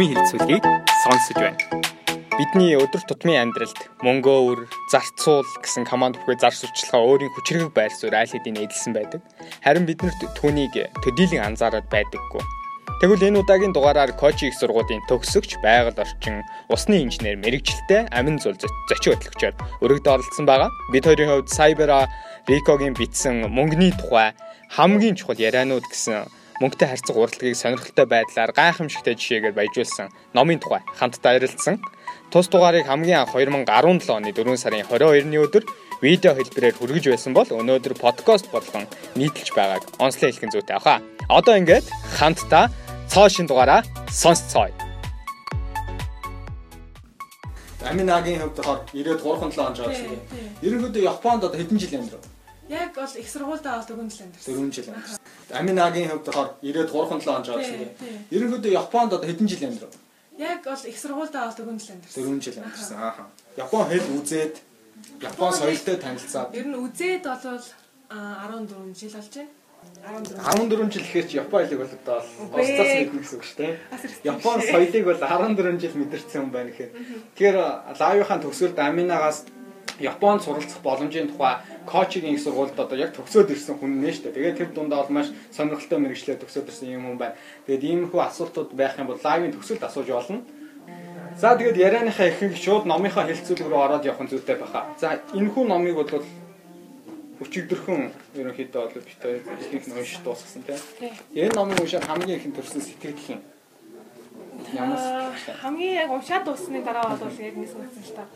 номын хэлцүүлгийг сонсож байна. Бидний өдөр тутмын амьдралд мөнгөө өр, зарцуул гэсэн команд бүхий зар сурталчилгаа өөрийн хүчрэг байр суурь аль хэдийн эдэлсэн байдаг. Харин биднэрт түүнийг төдийлөн анзаараад байдаггүй. Тэгвэл энэ удаагийн дугаараар Кочи их сургуулийн төгсөгч, байгаль орчин, усны инженер мэрэгчлээ амин зул зочин хөтлөгчөөр өргөд оролцсон байгаа. Бид хоёрын хувьд Cyber Рикогийн бичсэн мөнгөний тухай хамгийн чухал ярианууд гэсэн мөнгөтэй харьцах уралдгийг сонирхолтой байдлаар гайхамшигтай жишээгээр баяжуулсан номын тухай хамтдаа ярилцсан. Тус дугаарыг хамгийн анх 2017 оны 4 сарын 22-ны өдөр видео хэлбэрээр хүргэж байсан бол өнөөдөр подкаст болгон нийтэлж байгааг онцлог хэлхэн зүйтэй авах. Одоо ингээд хамтдаа цоо шин дугаараа сонсцгоё. Аминагийн хувьд болохоор 93 7 он гэсэн. Ерөнхийдөө Японд одоо хэдэн жил амьдрав? Яг бол их сургуультай бол 4 жил амьдсан. 4 жил амьдсан. Аминагийн хувьд болохоор 93 7 он жоо гэсэн. Ерөнхийдөө Японд одоо хэдэн жил амьдрав? Яг бол их сургуультай бол 4 жил амьдсан. 4 жил амьдсан. Ааха. Япон хэл үзээд Япон соёлтой танилцаад. Ер нь үзээд бол 14 жил болж байна. 14 жил гэхээр чи Япон хэлийг бол одоо устгасан мэднэ гэсэн үг шүү дээ. Япон соёлыг бол 14 жил мэдэрсэн юм байна гэхээр. Тэгэхээр лавийнхаа төгсгөлд Аминагаас Японд суралцах боломжийн тухай коучингийн их сургуульд одоо яг төгсөөд ирсэн хүн нэ дээ. Тэгээд тэр дундаа бол маш сонирхолтой мэрэгчлэр төгсөөд ирсэн юм хүн байна. Тэгээд иймэрхүү асуултууд байх юм бол лайвын төгсөлд асууж болно. За тэгээд ярианыхаа ихэнх шууд номынхаа хэлцүүлэг рүү ороод явах нь зүйтэй баха. За энэхүү номыг бол өчигдөрхөн ерөнхийдөө бол ихэнх нь уншиж дуусгасан тийм. Энэ номыг уншаад хамгийн ихэнд төрсэн сэтгэл юм. Ямар хамгийн яг уншаад дуусны дараа бол яг нэг санагдсан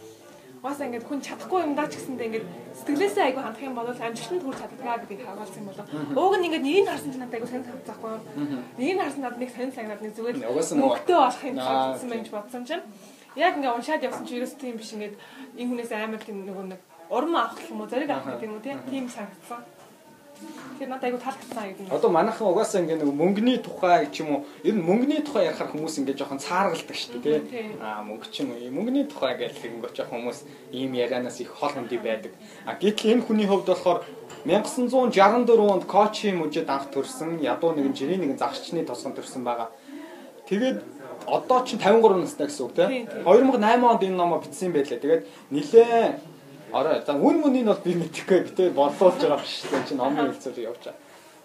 Угаасаа ингээд хүн чадахгүй юм даа ч гэсэндээ ингээд сэтгэлээсээ айгүй хандах юм бол амжилтанд хүрч чаддгаа гэдгийг харуулсан юм болоо. Ууг нь ингээд нэг харсан чинь надад айгүй сонир санагдахгүй? Нэг нь харсан надад нэг сонир санагдаад нэг зүгээр мөнгөтэй болох юм санагдсан байж бодсон чинь. Яг ингээд уншаад явсан чинь ерөөс тийм биш. Ингээд энэ хүнээс амар тийм нөгөө нэг урам авах юм уу зориг авах гэдэг юм уу тийм санагдсан. Тэгэхээр надад айгу таалагдсан юм. Одоо манайхан угаасаа ингээ нэг мөнгөний тухай ч юм уу ер нь мөнгөний тухай ярихаар хүмүүс ингээ жоохон цааргалдаг шүү дээ тий. Аа мөнгө ч юм уу мөнгөний тухай гэж ингээ жоохон хүмүүс ийм ярианаас их хол хөндөй байдаг. А гэтэл энэ хүний хувьд болохоор 1964 онд Кочи мужид анх төрсэн ядуу нэгэн жирийн нэгэн загшчны тосгон төрсэн байгаа. Тэгээд одоо ч 53 настай гэсэн үг тий. 2008 онд энэ номоо бичсэн байлаа. Тэгээд нилээ Орой. За үн мөнийг бол би мэдэхгүй битээ бодлуулж байгаа биш тийм чинь номын хэлцээр байгаа.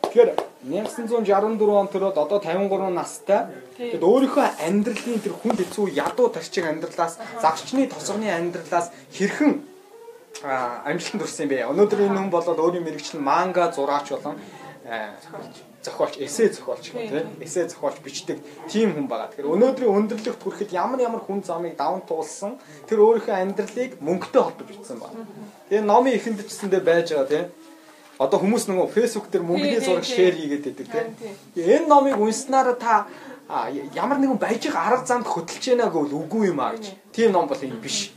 Тэгэхээр 1964 он төрөөд одоо 53 настай. Тэгэд өөрийнхөө амьдралын тэр хүн хэцүү ядуу тарчиг амьдралаас загчны тосгоны амьдралаас хэрхэн амжилтанд хүрсэн бэ? Өнөөдөр энэ хүн болоод өөрийн мэрэгчлэн манга зураач болон зохиолч, эссе зохиолч гэх тийм эссе зохиолч бичдэг тийм хүн байгаа. Тэгэхээр өнөөдрийн өндөрлөгт хүрэхэд ямар ямар хүн замыг даван туулсан тэр өөрийнхөө амьдралыг мөнгөтэй холбож бичсэн байна. Тэгээ номын эхэнд ч гэсэндээ байж байгаа тийм одоо хүмүүс нөгөө фэйсбુક дээр мөнгөний зураг шеэр хийгээд байдаг тийм. Энэ номыг унснараа та ямар нэгэн байж байгаа арга замд хөтлөж яана гэвэл үгүй юм аа гэж. Тийм ном бол энэ биш.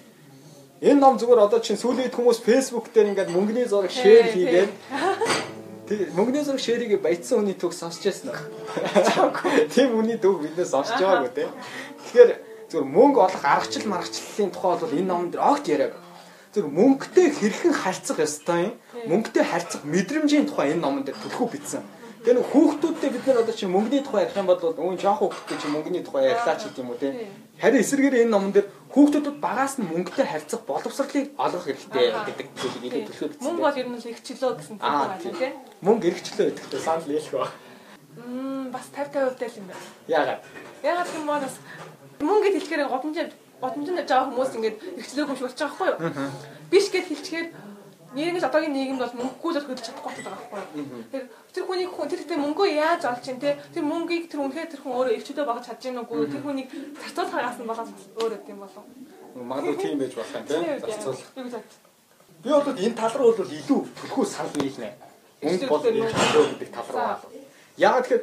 Энэ ном зүгээр одоо чинь сүүлийн хүмүүс фэйсбુક дээр ингээд мөнгөний зураг шеэр хийгээд Тэр мөнгөний зураг шэрийг баяцсан хүний төг сонсч яасан уу? Тийм хүний төг биднээс сонсч байгаагүй те. Тэгэхээр зөвхөн мөнгө олох аргачлал маргачлалын тухай бол энэ номон дээр огт яриаг. Зөв мөнгөтэй хэрхэн харьцах ёстой юм? Мөнгөтэй харьцах мэдрэмжийн тухай энэ номон дээр төлхөө бичсэн. Нэг хүүхдүүдтэй бид нар одоо чи мөнгөний тухай ярих юм бол өвөн жоох хүүхдтэй чи мөнгөний тухай ярьлаа ч гэдэг юм уу те. Харин эсэргээр энэ номон дээр хүүхдүүдэд багаас нь мөнгөтэй харьцах боловсролыг олгох хэрэгтэй гэдэг зүйлийг илүү төлөвлөж бичсэн. Мөнгө бол ер нь ихчлөө гэсэн үг байна тийм. Мөнгө эргчлөө гэдэгт санал нийлэх ба. Мм бас 50 50 л юм байна. Яагаад? Яагаад гэм манас мөнгө гэж хэлэхээр годомжинд годомжинд жаа хүмүүс ингэж эргчлөөг юм шиг болчих жоохоо юу? Биш гэж хэлчихээр нийгэмд одоогийн нийгэмд бол мөнгөгүй л хөдөлж чадахгүй байгаа байхгүй юу. Тэр тэр хүний хүн тэр ихтэй мөнгөө яаж олж чинь те тэр мөнгийг тэр үнхээр тэр хүн өөрөө эрчүүдээ багаж чадж гин үгүй тэр хүнийг зарцуулахаас нь болоод өөр өд юм болов. Магадгүй тийм байж болох юм те зарцуулах. Би бол энэ тал руу бол илүү төлхөө санал нийлнэ. Мөнгө бол эрчүүдөө гэдэг тал руу. Яг тэгэхээр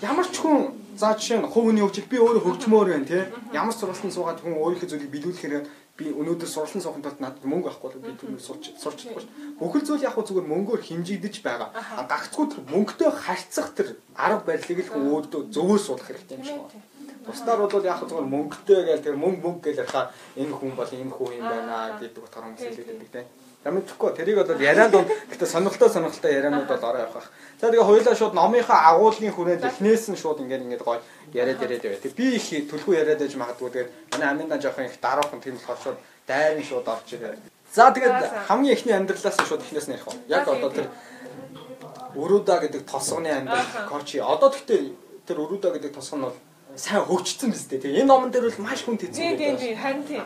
ямар ч хүн за жишээ нь хувийн хөгжил би өөрөө хөгжмөр байна те ямар сургалтанд суугаад хүн өөрийнхөө зүйлийг биелүүлэхээр би өнөөдөр сурлан суухан тулд надад мөнгө авахгүй би түүнийг сурч сурч чадахгүй шүү. Бүхэл зүйл яг хөө зүгээр мөнгөөр хэмжигдэж байгаа. Гагцгүй тэр мөнгөтэй харьцах тэр арга барилыг л өөдөө зөвөө суулгах хэрэгтэй юм шиг байна. Бусдаар бол яг зүгээр мөнгөтэй гээл тэр мөнгө мөнгө гэж ярихаар энэ хүн бол энэ хүн юм байна гэдэг утгаар хүмүүс байдаг тийм. За мэдхгүй тэрийг бол ярианд бол гэхдээ сонирхолтой сонирхолтой ярианууд бол ороо явах. За тэгээ хоёулаа шууд номынхаа агуулгын хүрээд эхнээс нь шууд ингээд ингээд гоё яриад яриад яваа. Тэг би их төлхөө яриад байж магадгүй тэгээд манай аминдан жоохон их дараахан тийм болохоор шууд дайрын шууд орж ирээ. За тэгээд хамгийн ихний амьдралаас шууд эхнээс нь ярих уу. Яг одоо тэр Өрөөда гэдэг тосгоны амьдрал кочи. Одоо тэгтээ тэр Өрөөда гэдэг тосгон нь бол сайн хөгжсөн биз дээ. Тэгээ энэ номон дээр бол маш хүн байдаг. Тийм тийм харин тийм.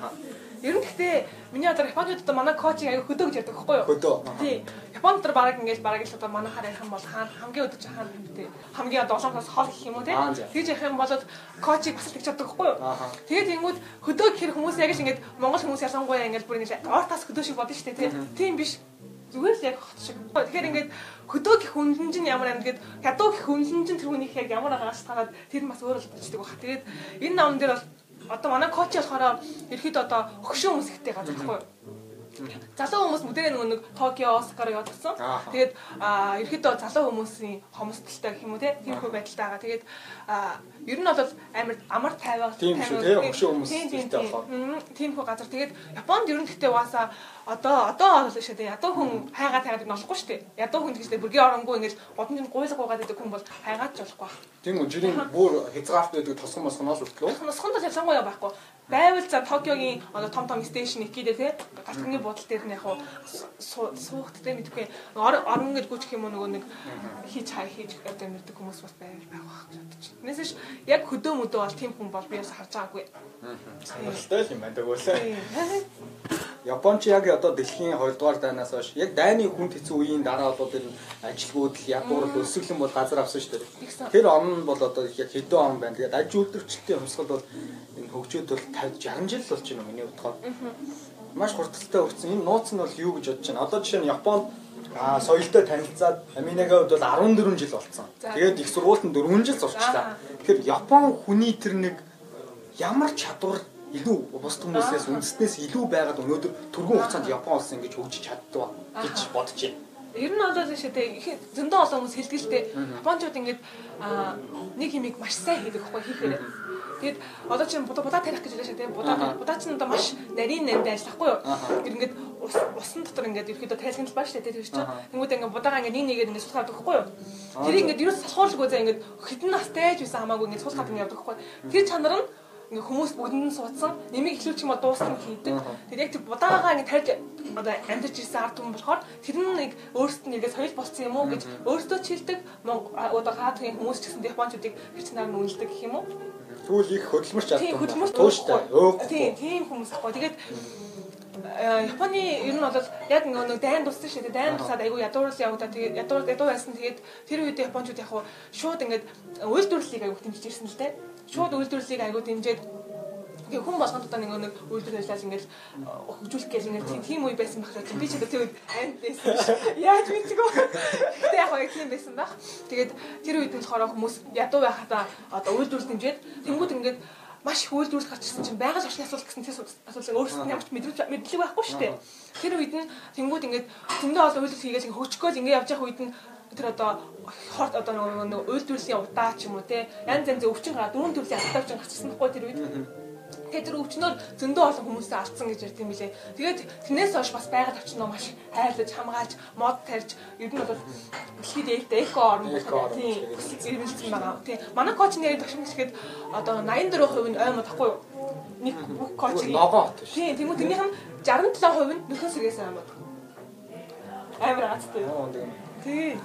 Ер нь гэхдээ миний одоо Японд одоо манай коуч аяг хөдөө гэж ярьдаг байхгүй юу? Хөдөө. Тийм. Японд одоо баг ингээд баг л одоо манай хараа юм бол хаана хамгийн өдөж хаана гэдэг. Хамгийн одоо улаанаас хол гэх юм уу те. Тэгж ярих юм бол коучийг бас тэгж чаддаг байхгүй юу? Тэгээд тэнгууд хөдөө гэхэр хүмүүс яг л ингээд монгол хүмүүс ялангуяа ингээд бүр ингээд ортас хөдөө шиг бодно шүү дээ те. Тийм биш. Зүгээр л яг хот шиг. Тэгэхээр ингээд хөдөө гих үнэн чинь ямар юм гээд ядуу гих үнэн чинь тэр хүнийх яг ямар агаас тагаад тэр бас өөр л болчихдаг баг. Тэгээд энэ номон дээр бол одоо манай коуч болохоор ерөөд одоо хөшөө хүмүүс ихтэй газар байхгүй юу? залуу хүмүүс бүгдээ нөгөө нэг Токио, Осакаар яваад гисэн. Тэгээд ерөөдөө залуу хүмүүсийн хомсдолтой гэх юм уу тийм хөө байдалтай байгаа. Тэгээд ер нь бол амар амар тайваа тийм шүү тийм хөшөө хүмүүс ихтэй болохоор. Тийм хөө газар. Тэгээд Японд ер нь гэхдээ угаасаа одоо одоо бол шүү дээ. Ядуу хүн хайгаа тайгаад нолохгүй шүү дээ. Ядуу хүн гэжлээ бүргийн оронгүй ингэж годомжинд гуйлах гуйгаад байдаг хүн бол хайгаад ч болохгүй. Тийм үү жирийн бүр хязгаарт байдаг тосгон мосгоноос үлдлөө. Мосгонд л ялангуяа байхгүй байвал за Токиогийн одоо том том стейшн икидээ те галтганы буудал дээр нь яг суухт те мэдгүй орон гэж гүчих юм уу нөгөө нэг хийж хай хийж одоо мэрдэг хүмүүс бас байвал байх байх гэж бодож байна. Нэсэж яг хөдөө мөдөө бол тийм хүн бол би бас харж байгаагүй. Сонирхолтой юм байна дагуулаа. Японч яг одоо дэлхийн 2 дугаар дайнаас хойш яг дайны хүн хэцүү үеийн дараа одоо тэр ажилгүйдэл ядуурл өсөглөн бол газар авсан шүү дээ. Тэр он нь бол одоо яг хэдэн он байна. Тэгээд аж үйлдвэрчлэлтийн хувьсгал бол энэ хөгжөөд бол 50 60 жил болж байна миний бодохоор. Маш хурдтай өрцөн. Энэ нууц нь бол юу гэж бодож байна. Одоо жишээ нь Японд а соёлтой танилцаад Аминагийн хувьд бол 14 жил болсон. Тэгээд их сургуультанд 4 жил сурчлаа. Тэгэхээр Япон хүний тэр нэг ямар чадвар илүү бус хүмүүсээс үндэснээс илүү байгаад өнөөдөр түргэн хугацаанд Япон улс ингэж хөгжиж чаддгаа гэж бодож байна. Ер нь бол шүү дээ зөндөө олон хүмүүс дээ. Япончууд ингэж нэг хэмиг маш сайн хийдэг хгүй хийхээр. Тэгэд одоо чинь будаа тарих гэж хэлсэн тийм будаа будаа чинь одоо маш нарийн нандаа ажиллахгүй юу. Ингээд усан дотор ингээд ерөөдөө тайлгнал баа штэ тийм чинь. Тэнгүүд ингээд будаага ингээд нэг нэгээр ингээд суулгаад өгөхгүй юу. Тэрийг ингээд ерөөс салхуулгүй за ингээд хитэн настай ч байсан хамаагүй ингээд суулгаад ингээд явдаг хгүй. Тэр чанар нь ингээ хүмүүс бүгдэнд суудсан нэмийг эхлүүлчих юм бол дууссан хийдэг. Тэгээд яг тэр будаагаа ингээ тарьж одоо амьдарч ирсэн ард түмэн болохоор тэр нь нэг өөрсдөд нэгээ соёл болсон юм уу гэж өөрсдөө чилдэг одоо хаадгийн хүмүүс ч гэсэн японочдыг хэрчнаар нь үнэлдэг гэх юм уу? Түүл их хөдөлмөрч чаддаг. Тийм хөдөлмөрч тууштай. Тийм тийм хүмүүс ахгүй. Тэгээд Японы ер нь бол яг нэг дайн туссан шүү дээ. Дайн тусаад айгүй ядуурлал явагдаа. Тэгээд ядуур ядуу байсан. Тэгээд тэр үед японочууд яг шууд ингээд үйлдвэрлэлийг айгүй хэмжиж ирсэн л дээ шууд үйлдвэрлэлийг айгуу дэмжиж ингээ хүн болгонд одоо нэг нэг үйлдвэр ажиллаж ингээл хөгжүүлэх гэж ингээл тийм үе байсан байх гэж би ч одоо тэр үед анд байсан яаж мэдчихв гэтээ яг яг тийм байсан баг тэгээд тэр үед болохоор хүмүүс ядуу байхадаа одоо үйлдвэрлэл дэмжиж тэнгууд ингээд маш үйлдвэрлэл гарч ирсэн чинь байгаль орчны асуудал гэсэн тийм асуудал өөрсдөө ямар ч мэдрэмж мэдлэг байхгүй шүү дээ. Тэр үед нь тэнгууд ингээд зөндөө олон үйлдвэрлэл хийгээд хөгжгөөл ингээд явж явах үед нь тэр одоо хорт одоо нөгөө үйлдвэрлэлийн удаа ч юм уу те янз янзын өвчин гараад дөрөв төрлийн алдаа өвчин гарчихсан байхгүй тэр үед Тэгээд тэр өвчнөр зөндөө олон хүмүүсээ алдсан гэж ярьд юм билээ. Тэгээд тэрнээс хойш бас байгаль орчноо маш хайрлаж, хамгаалж, мод тарьж, ер нь бол дэлхийд ээлтэй эко орн тийм зэрэмэлсэн байгаа. Тийм. Манай коучны яриад багш гэхэд одоо 84% нь оймод тахгүй юу? Нэг бүх коуч ногоо. Тийм, тийм үү тэрнийх нь 67% нь нөхөн сэргээс оймод. Амар аацтай. Тийм.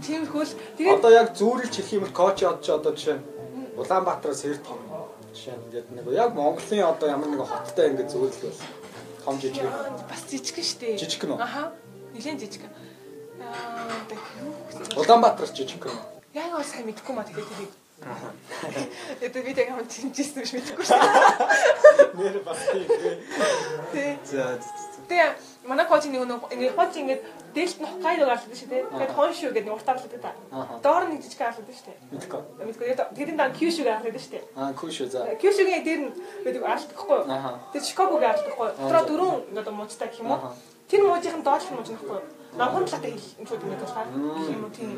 Тиймэрхүүл тэгээд одоо яг зүүрэлж хэлэх юм бол коуч одоо ч одоо жишээ нь Улаанбаатараас хэр том жишээ нь ингээд нэг яг Монголын одоо ямар нэг хоттой ингээд бол том жижиг бас жижиг нь шүү дээ. Жижиг нь үү? Аха. Нилээн жижиг. Аа Улаанбаатараас жижиг нь. Яг гоо сайн мэдэхгүй маа тэгээд тэрийг Это би тэг юм чимчсэн биш мэдэхгүй шүү дээ. Нэр бас тийм. Тэ. За. Тэ манай коуч нэг нэг коуч ингээд дээлт нь Хоккайдо гарлаа шүү дээ. Тэгээд Хоншү гэдэг нэг уртаарлаад та. Доор нэг жижиг гарлаад шүү дээ. Мэдгүй. Мэдгүй. Тэрийн дан Кюшү гарлаад шүү дээ. Аа, Кюшү за. Кюшүгийн дээр нь байдаг аалт гэхгүй юу? Тэгээд гэхгүй юу? Дотроо дөрөв одоо муучтай гэх юм уу? Тэр муужийн доотлох мууж нөхгүй юу? Номхон талаатай хэл юм шүү дээ гэх юм уу тийм.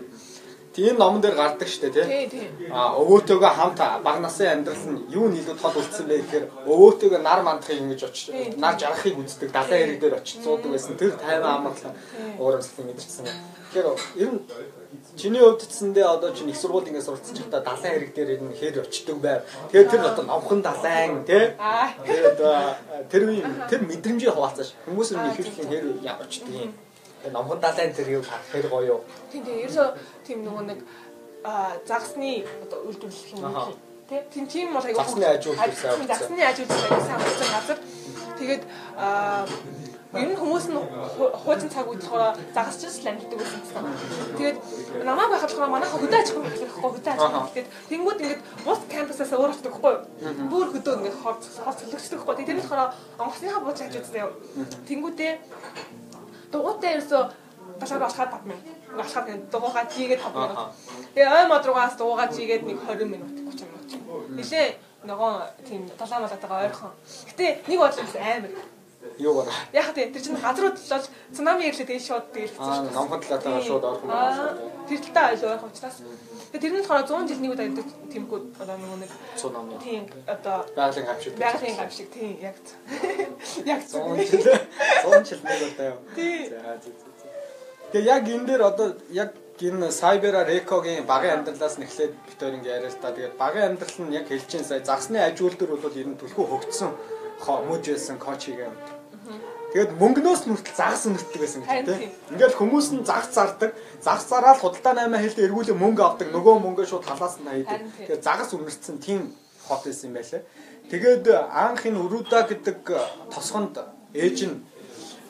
Тийм номон дээр гардаг штэ тий. А өвөөтөөгөө хамт баг насны амьдрал нь юу нийлүү тод үлдсэн бэ гэхээр өвөөтөөгөө нар мандахыг ингэж очиж нар жарахыг үздэг далайн хэрэг дээр очиж цуудаг байсан. Тэр тайван амарлаа ууралсан мэдэрсэн. Тэгэхээр ер нь чиний хувьд цэсэндээ одоо чинь их сургууль ингээд суралцж байхдаа далайн хэрэг дээр ер нь хэр очдөг байв. Тэгээд тэр одоо номхон далайн тий. Тэгээд тэр тэр мэдрэмжийг хуваалцааш. Хүмүүс нь их хэрхэн хэр явчихдаг юм номхон далайн тэр юу хэр гоё юу. Тийм тийм ерөөсөө тийм нөгөө нэг загсны үйлдвэрлэх юм уу тий. Тийм тийм бол аягүй загсны ажиулт сайн. Загсны аягүй сайн болсон газар. Тэгээд ер нь хүмүүс нь хуучин цаг үед болохоор загасч л амьддаг гэсэн юм. Тэгээд намайг байхад болохоор манайха хөдөө аж ахуйн хэрэглэхгүй хөдөө аж ахуйн. Тэгээд тэнгууд ингээд бус кампусаас өөр очдог хгүй. Бүр хөдөө ингээд хор хор цөлөгчдөг хгүй. Тэр нь болохоор онгоцныхаа бууч хажуудсан. Тэнгуудээ дугуйтай ерөөсөө ташаар алхаад 5 минут. Алхаад нэг дугуйгаа жигээд 5 минут. Тэгээ ой мод руугаас дугуйгаа жигээд нэг 20 минут 30 минут. Нилээ нөгөө тийм талаа малатайгаа ойрхон. Гэтэ нэг бодлоо амар юу гараа. Яг тийм тэр чинь газрууд болол цунами ирлээ тэгээ шууд тэгээд Аа номхон талаатаа шууд орох юм байна. Тэр талаа ойлгох учраас. Тэгээ тэрнээс хараа 100 жил нэг удаа ирдэг тэмхүү одоо нөгөө нэг цунами. Тийм одоо байгалийн гавшиг. Байгалийн гавшиг тийм яг. Яг 100 жил 100 жил нэг удаа юу. За Тэгээ яг энэ дээр одоо яг энэ Cyber Reco-гийн багын амьдралаас нэхлээд битээр ингэ яриа л та. Тэгээд багын амьдрал нь яг хэлж чинь сая загсны ажиул дээр бол ер нь түлхүү хөгцсөн мөжөөсөн коуч хийгээ. Тэгээд мөнгнөөс нүртэл загас нүртдэг байсан гэх тийм. Ингээл хүмүүс нь загас зардаг. Загас зараад худалдаа 8 хэлдэ эргүүлээ мөнгө авдаг. Нөгөө мөнгөө шууд халаас нь хайдаг. Тэгээд загас үнэрсэн тийм хот байсан юм байлаа. Тэгээд анх энэ Уруда гэдэг тосгонд ээж нь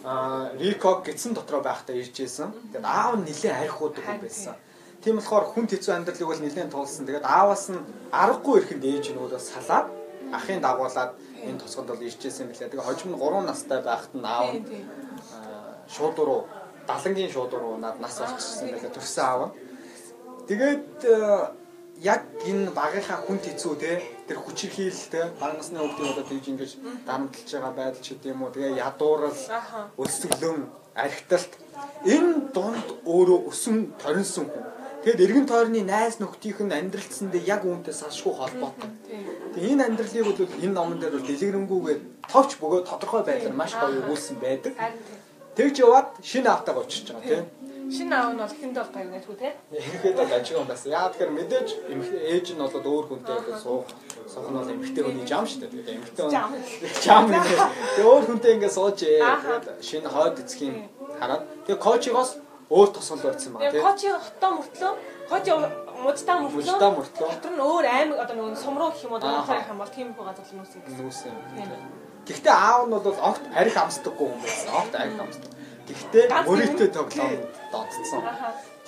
а Риког гидсэн дотроо байхдаа ирж исэн. Тэгээд аав нь нилээ архиудаг байсан. Тийм болохоор хүн хэцүү амьдралыг бол нилээн туулсан. Тэгээд ааваас нь аргагүй ирэхэд ээж нь өөрөө салаад ахын дагуулад энэ тосгонд бол иржсэн билээ. Тэгээ хожим нь 3 настай байхад нь аав шууд руу далангийн шууд руу над нас болчихсон байлаа төрсөн аав. Тэгээд яг энэ багийнхаа хүн хэцүү те тэр хүчирхийлэл те багнасны хөвгдийн одоо тэгж ингэж дамталж байгаа байдал ч гэдэм үү тэгээ ядуурал өсөглөн архиталт энэ дунд өөрөө өсөн торинсон хүн Тэгэд эргэн тойрны найз нөхдийнх нь амьдралцсандээ яг үүнтэй салшгүй холбоотой. Тэгээ энэ амьдралыг бол энэ номон дээр бол дэлгэрэнгүйгээр товч бөгөөд тодорхой байдлаар маш гоё өгүүлсэн байдаг. Тэгж яваад шинэ автаа очиж байгаа тийм. Шинэ аав нь бол хүнд бол гоё нэггүй тийм. Ихэд бол ажиг юм бас. Яа тэгэхээр мэдээж ээж нь бол өөр хүнтэй суух сох нь бол эмэгтэй хүний жам шүү дээ. Тэгээд эмэгтэй жам нэ. Тэгээ өөр хүнтэй ингээд сууж ээ. Шинэ хойд юм хараад. Тэгээ коучигоос өөр тосгол барьсан байна тийм. Кочи хотоо мөртлөө кочи мудтаа мөртлөө мудтаа мөртлөө дотор нь өөр аймаг одоо нөгөө сумруу гэх юм уу их юм бол тийм их газар нүүсэн гэсэн. Нүүсэн. Гэхдээ аав нь бол огт арх амсдаггүй юм байсан. Огт арх амсдаг. Гэхдээ мөрөйтэй тоглоомд донтцсон.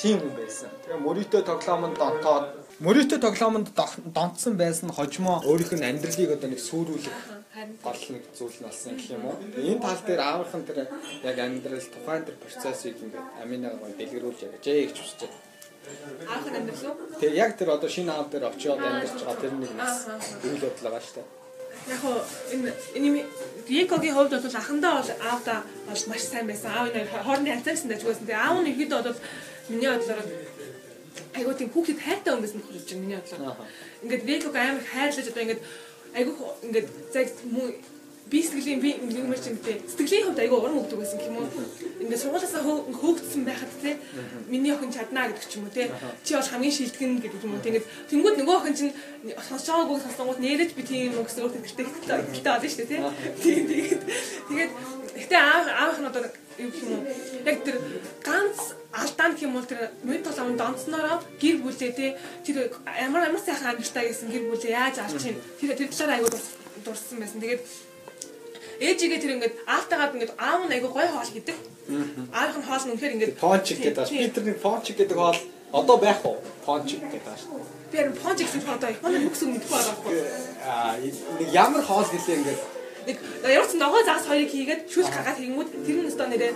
Тийм юм байсан. Тэгээ мөрөйтэй тоглоомд донтоод мөрөйтэй тоглоомд донтсон байсан хожимо өөрийнх нь амьдралыг одоо нэг сүрүүлэх гол нэг зүйл нь болсон гэх юм уу. Энэ тал дээр аавынхан тэр яг амьдрал тухайн тэр процессыг ингээд аминаа гоё дэлгэрүүлж яаж гэж хүсэж байна. Аавын амьдрал уу? Тэгээ яг тэр одоо шинэ аав дээр очиод амьдарч байгаа тэр нэг нас үйл явдал байгаа шүү дээ. Яг хоо энэ энэ Рикогийн хувьд бол анхандаа бол аавда бол маш сайн байсан. Аав нь хоорондын харьцаагсан дажгүйсэн. Тэгээ аав нь ихэд бол миний бодлоор айгуу тийм хүүхэд хайртай хүн байсан гэж миний бодлоор. Ингээд Риког амар хайрлаж одоо ингээд айгуу ингээд яг би сэтгэлийн би юм шиг гэдэг сэтгэлийн хувьд айгүй урам өгдөг байсан юм уу ингээд сургуулиасаа хөөгдсөн байхад те миний охин чаднаа гэдэг ч юм уу те чи бол хамгийн шилтгэн гэдэг юм уу тэгээд тэнгууд нөгөө охин чинь сонсож байгаагүй сонсонгууд нэрэж би тийм юм гэсэн өөртөө ихтэй ихтэй олно шүү дээ те тийм тэгээд тэгээд ихтэй аав аавх нь одоо юу гэх юм яг тэр ганц алдаа гэх юм бол тэр мод толгойн донцноороо гэр бүлээ те тэр ямар ямар сайхан амьдтай гэсэн гэр бүлээ яаж алчин тэр тэр талаар айгүй дурсан байсан тэгээд ээжигээ тэр ингээд аавтайгаад ингээд аав нь айгүй гой хоол хийдэг. Аавх нь хоол нь үнэхээр ингээд пончик гэдэг байна. Би тэрний пончик гэдэг хоол одоо байх уу? Пончик гэдэг байна. Би энэ пончик гэсэн хоол одоо бүкс үг мэдгүй байгаа байхгүй. Аа нэг ямар хоол гэлээ ингээд нэг ямар ч ногоо заас хоёрыг хийгээд шүлх гаргаад хийгмүүд тэр нь өстөө нэрээ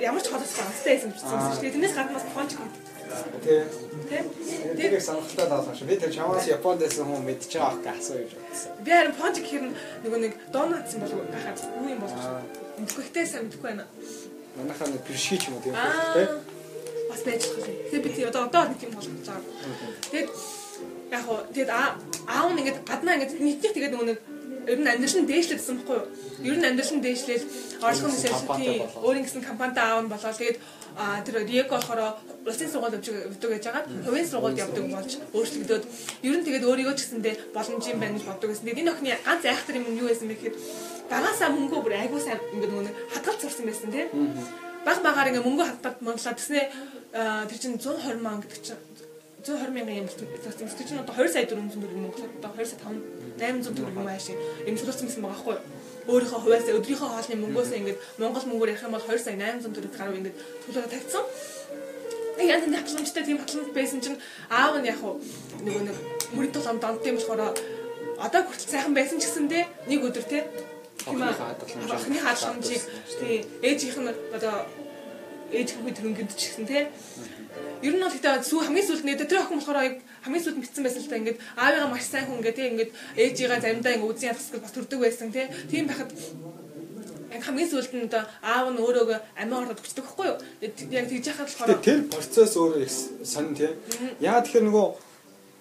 ямар ч хоолос ганцтай байсан гэсэн шүү дээ. Тэрнээс гадна бас пончик гэдэг. Тий. Тий. Тэр сонирхолтой таасан шүү. Би тэр чамаас Японд байсан хүн мэдж байгаа ах гэсэн юм бодсон. Би харин пончик гэхэр нөгөө нэг донатсан болов гахаад юу юм болох. Мэдгүй ихтэй сайн мэдгүй байна. Манайхаа нэг бишги ч юм уу тийм үү бас байж болох юм. Тэгэхээр би тий одоо одоо нэг юм болгож байгаа. Тэгээд яг хоо тэгээд аав нь ингээд гаднаа ингээд нийтдээ тэгээд нөгөө нэг ер нь амьдрал нь дээшлэжсэн байхгүй юу? Ер нь амьдрал нь дээшлээд орлогын сэсэл тий өөрийн гэсэн компанитай аав нь болоод тэгээд тэр Риеко болохоор улсын сургууль явдаг гэж байгаа. Хувийн сургуульд явдаг болж өөрчлөгдөөд ер нь тэгээд өөрийгөө ч гэсэндээ боломж юм байна гэж боддог гэсэн. Тэгээд энэ охины ганц айхтар юм нь юу байсан бэ гэхээр багасаа мөнгөө бүр айгуу сайн ингээд нөгөө хадгалж сурсан байсан тийм. Баг багаар ингээд мөнгөө хадгалж монголоо тэснэ тэр чинь 120 мянга гэдэг чинь 120 мянган юм болсон. Тэр чинь одоо 2 сая 400 төгрөг Монголд одоо 2 сая 5 800 төгрөг юм ааш юм шулуулсан гэсэн байгаа байхгүй юу? өөрийнхөө хувьяас өдрийнхөө хоолны мөнгөөс ингээд монгол мөнгөөр ярих юм бол 2 сая 800 төгрөг гаруй ингээд төлөвлөгөө тавьсан. Яг энэ хатламжтай тийм хатламж байсан чинь аав нь яг нөгөө нэг мөрөд толом донд тийм болохоор одоо хүртэл сайхан байсан ч гэсэндээ нэг өдөр те Охины хаалгамжийг тий ээжийнх нь одоо ээж хүүхэд төрөнгөнд ч гэсэн те Ер нь бол гэдэг сүү хамгийн сүүлд нэ тэр охин болохоор хамгийн сүүлд мэдсэн байсан л та ингээд аавыгаа маш сайн хүн ингээд ингээд ээжигээ заримдаа ингээд үзэн гэж бас төрдөг байсан тийм байхад яг хамгийн сүүлд нь одоо аав нь өөрөөгөө амиа ороод өгчдөг байхгүй юу? Яг тэгж яхад болохоор тэр процесс өөрөө сонь тийм. Яа тэгэхээр нөгөө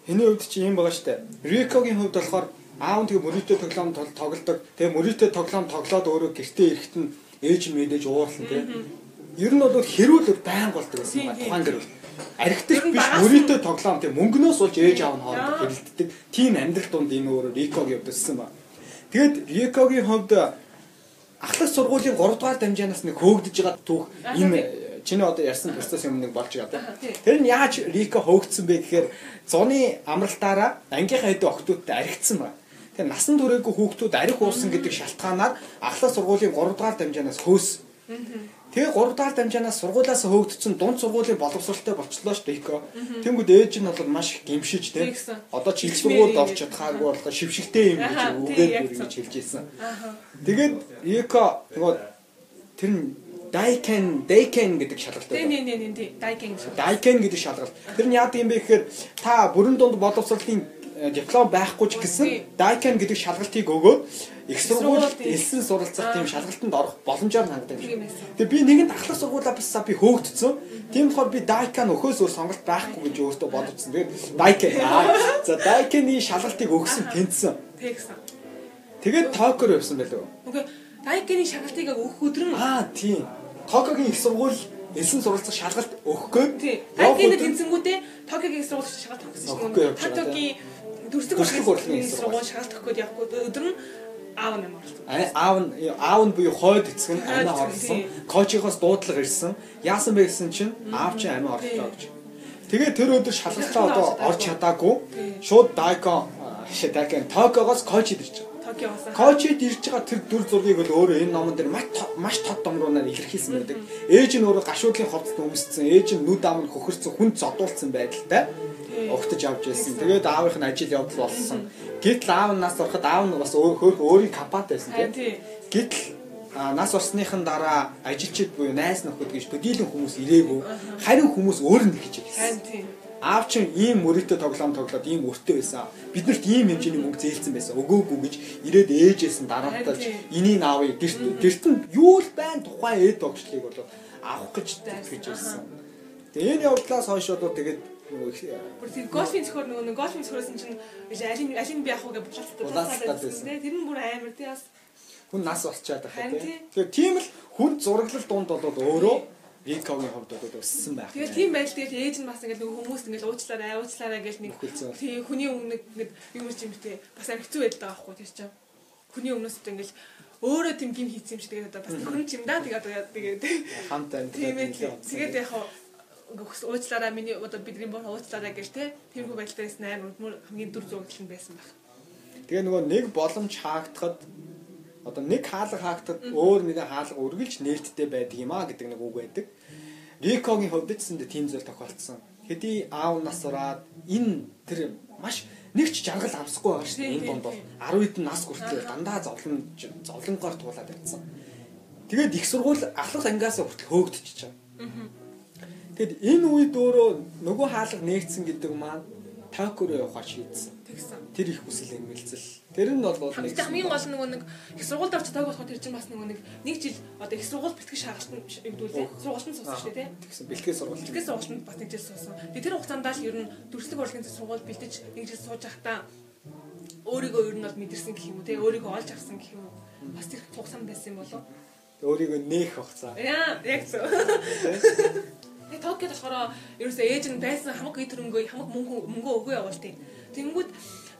хэний хувьд чи юм байгаа штэ. Рикогийн хувьд болохоор аав нь тэгээ мөрөдөө тоглоом тоглодог. Тэгээ мөрөдөө тоглоом тоглоод өөрөө гэртээ ирэхэд нь ээж мэдээж уурлан тийм. Ер нь бол хэрүүл байн болдог гэсэн. Тухайн гэр бүл архитект биш мөрөөдөө тоглоом тийм мөнгнөөс болж ээж аав нь хоорондоо хэрэлддэг. Тийм амьдрал донд энэ өөр Рикогийн хувьд өссөн ба. Тэгэд Рикогийн хувьд ахлах сургуулийн 3 дугаар дамжаанаас нэг хөөгдөж байгаа түүх энэ чиний одоо ярьсан процесс юм нэг болж байгаа. Тэр нь яаж Рико хөөгдсөн бэ гэхээр зуны амралтаараа ангийнхаа хэдэн охтуудтай архицсан байна. Тэгэхээр насан туршаагүй хүүхдүүд арх уусан гэдэг шалтгаанаар ахлах сургуулийн 3 дугаар дамжаанаас хөөс. Тэгээ 3 дахь дамжаанаас сургуулиас хөөгдсөн дунд сургуулийн боловсралтай болчлоо шүү дээ ико. Тэнгүүд ээж нь бол маш гимшиж тий. Одоо ч их сургуульд орч чадхаагүй болоо шившигтэй юм гэж үгээд гэж хэлж ирсэн. Тэгээд ико нөгөө тэр нь Daiken Daiken гэдэг шалгалтай. Тийм тийм тийм Daiken. Daiken гэдэг шалгалт. Тэр нь яадаг юм бэ гэхээр та бүрэн дунд боловсролын диплом байхгүй ч гэсэн Daiken гэдэг шалгалтыг өгөөд их сургуульд элсэн суралцах тийм шалгалтанд орох боломжоор ханддаг. Тэгээ би нэгэн ахлах сургуулаа бисаа би хөөгдсөн. Тийм болохоор би Daiken өхөөс өөр сонголт байхгүй гэж өөртөө бодчихсон. Тэгээд Daiken за Daiken-ийн шалгалтыг өгсөн тэнцсэн. Тэгсэн. Тэгээд Tokyo явсан байлгүй. Үгүй Daiken-ийн шалгалтыг өгөх өдөр нь аа тийм. Tokyo-гийн их сургууль элсэн суралцах шалгалт өгөхгүй. Дайкинд тэнцэнгүүтээ Токиогийн шалгалт шалгалт өгсөн шүү. Токиогийн дүрслэг урлагийн сургууль шалгалт өгөхөд явахгүй өдөр нь аав нь амарлсан. Аав нь аав нь буюу хойд эцэг нь амиа орлсон. Коучигоос дуудлага ирсэн. Яасан бэ гэсэн чинь аав чинь амиа орлоо гэж. Тэгээд тэр өдөр шалгалтаа одоо орж чадаагүй. Шууд Дайко шидакен Токиогоос коуч идэрч байгаа. Токиогоос. Коучид ирж байгаа тэр дүр зургийг бол өөрөө энэ номон дээр маш маш тод домруунаар илэрхийлсэн байдаг. Ээж нь өөрөө гашуудлын ховцод өмссөн, ээж нь нүд ам нь хөхөрсөн, хүн зодуулсан байдалтай угтаж авч байсан. Тэгээд аавынх нь ажил явдал болсон. Гэтэл аав нь нас ороход аав нь бас өөр өөрийн компанитай байсан тийм. Гэтэл нас орсныхан дараа ажилчид буюу найз нөхөд гэж төдийлөн хүмүүс ирээгүй. Харин хүмүүс өөр нь гэж хэлсэн. Аав чинь ийм мөрөдөө тоглоом тоглоод ийм өртөө байсан. Биднэрт ийм хэмжээний мөнгө зээлсэн байсан. Өгөөгүй гэж ирээд ээжээс нь дараалтаж энийг аавыг гэрт гэрт нь юу л байн тухайн эд тогшлыг бол авах гэж гэж байсан. Тэгээ энэ явдлаас хойш одоо тэгээд Бүр тийм голфын зөхөр нөгөө нэг голфын зөхөрсөн чинь алин алин би явах гэж буцаалтаад байсан. Тэр нь бүр амар тий бас хүн нас болчиход байгаа тийм. Тэгэхээр тийм л хүн зураглал дунд болоод өөрөө Викогийн хувьд бол өссөн байх. Тэгээ тийм байл тэгээд ээж нь бас ингээд нөгөө хүмүүс ингээд уучлаарай, уучлаарай гэж нэг тийм хүний өмнө ингээд юм юм тий бас хэцүү байдаг байгаа байхгүй тийм чинь. Хүний өмнөөс одоо ингээд өөрөө тийм гин хийсэн юм шиг тэгээд одоо бас хүн юм да тэгээд тэгээд хамтаа тийм ээ. Тэгээд яг уучлаарай миний одоо бидний боо уучлаарай гэж те тэрхүү байдалтай байсан амар хамгийн дүр зурагч нь байсан баг. Тэгээ нөгөө нэг боломж хаагдахад одоо нэг хаалга хаагдахад өөр нэг хаалга үргэлж нээлттэй байдаг юм а гэдэг нэг үг байдаг. Рикогийн хувьд ч зэндэ тийм зүйл тохиолдсон. Хэдий аав нас ураад энэ тэр маш нэг ч жаргал авсахгүй байгаа шүү дээ. Энэ донд бол 10 хэдэн нас хүртэл дандаа зовлон зовлонгоор туулаад байсан. Тэгээд их сургууль ахлах ангиас хүртэл хөөгдөж чаа. Тэгэд энэ үед өөрөө нөгөө хаалга нээгдсэн гэдэг маань Токио руу явахаар шийдсэн. тэгсэн. Тэр их хүсэл эмгэлзэл. Тэр нь бол нэг хамгийн гол нөгөө нэг их сургуульд орч таг болохоор тэр чинь бас нөгөө нэг нэг жил одоо их сургууль бэлтгэж шаагалт юм дүүлээ. Сургуульд суусан шүү дээ тий. Тэгсэн бэлтгэж сургууль. Бэлтгэж сургуульд бас нэг жил суусан. Тэгээ тэр хугацаанд л ер нь дүрслэг урлагийн сургууль бэлтэж нэг жил сууж байхдаа өөрийгөө ер нь бол мэдэрсэн гэх юм уу тий. Өөрийгөө олж авсан гэх юм уу. Бас тэр хугацаанд байсан юм болов өөрийгөө нээх хугацаа. Яа, яг зөв. Болохоор ерөөсөө ээж нь байсан хамаг ий төрөнгөө хамаг мөнгө мөнгө өгөө явуул тийм. Тэнгүүд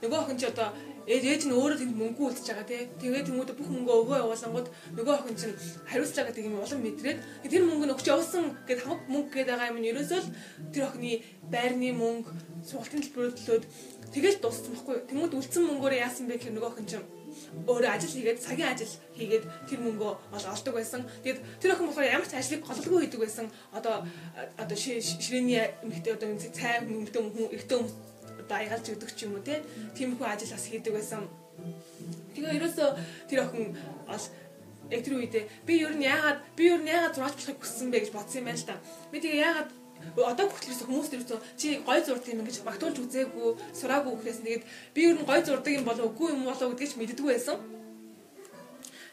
нөгөө охин чи одоо ээж нь өөрөө тэнд мөнгө үлдчихэж байгаа тий. Тэгээд тэмүүдэд бүх мөнгө өгөө явуулангууд нөгөө охин чинь хариуцж байгаа тийм улам мэдрээд тэр мөнгө нь өгч явуулсан гэд хамаг мөнгө гээд байгаа юм нь ерөөсөө л тэр охины байрны мөнгө сургалтын төлбөрөөр төлөөд тэгэл дууссан байхгүй. Тэмүүд үлдсэн мөнгөөр яасан бэ гэхээр нөгөө охин чинь өөрөө ажил хийгээд цагийн ажил хийгээд тэр мөнгөө олдог байсан. Тэгээд тэр охин болохоор ямар ч ажлыг голлоггүй хийдэг байсан. Одоо одоо ширээний эмэгтэй одоо цай эмэгтэй хүн эртөө одоо аягалж өгдөг ч юм уу тийм хүн ажил бас хийдэг байсан. Тэгээ ерөөсөө тэр охин бол яг тэр үедээ би ер нь яагаад би ер нь яагаад зураач болохыг хүссэн бэ гэж бодсон юм байна л та. Би тэгээ яагаад одоо хүртэл хүмүүс дэрвсэн чи гой зурдаг юм ингэж магтуулж үзээгүй сураагүй гэхээс тэгээд би ер нь гой зурдаг юм болов үгүй юм болов гэдгийг ч мэддэггүй байсан.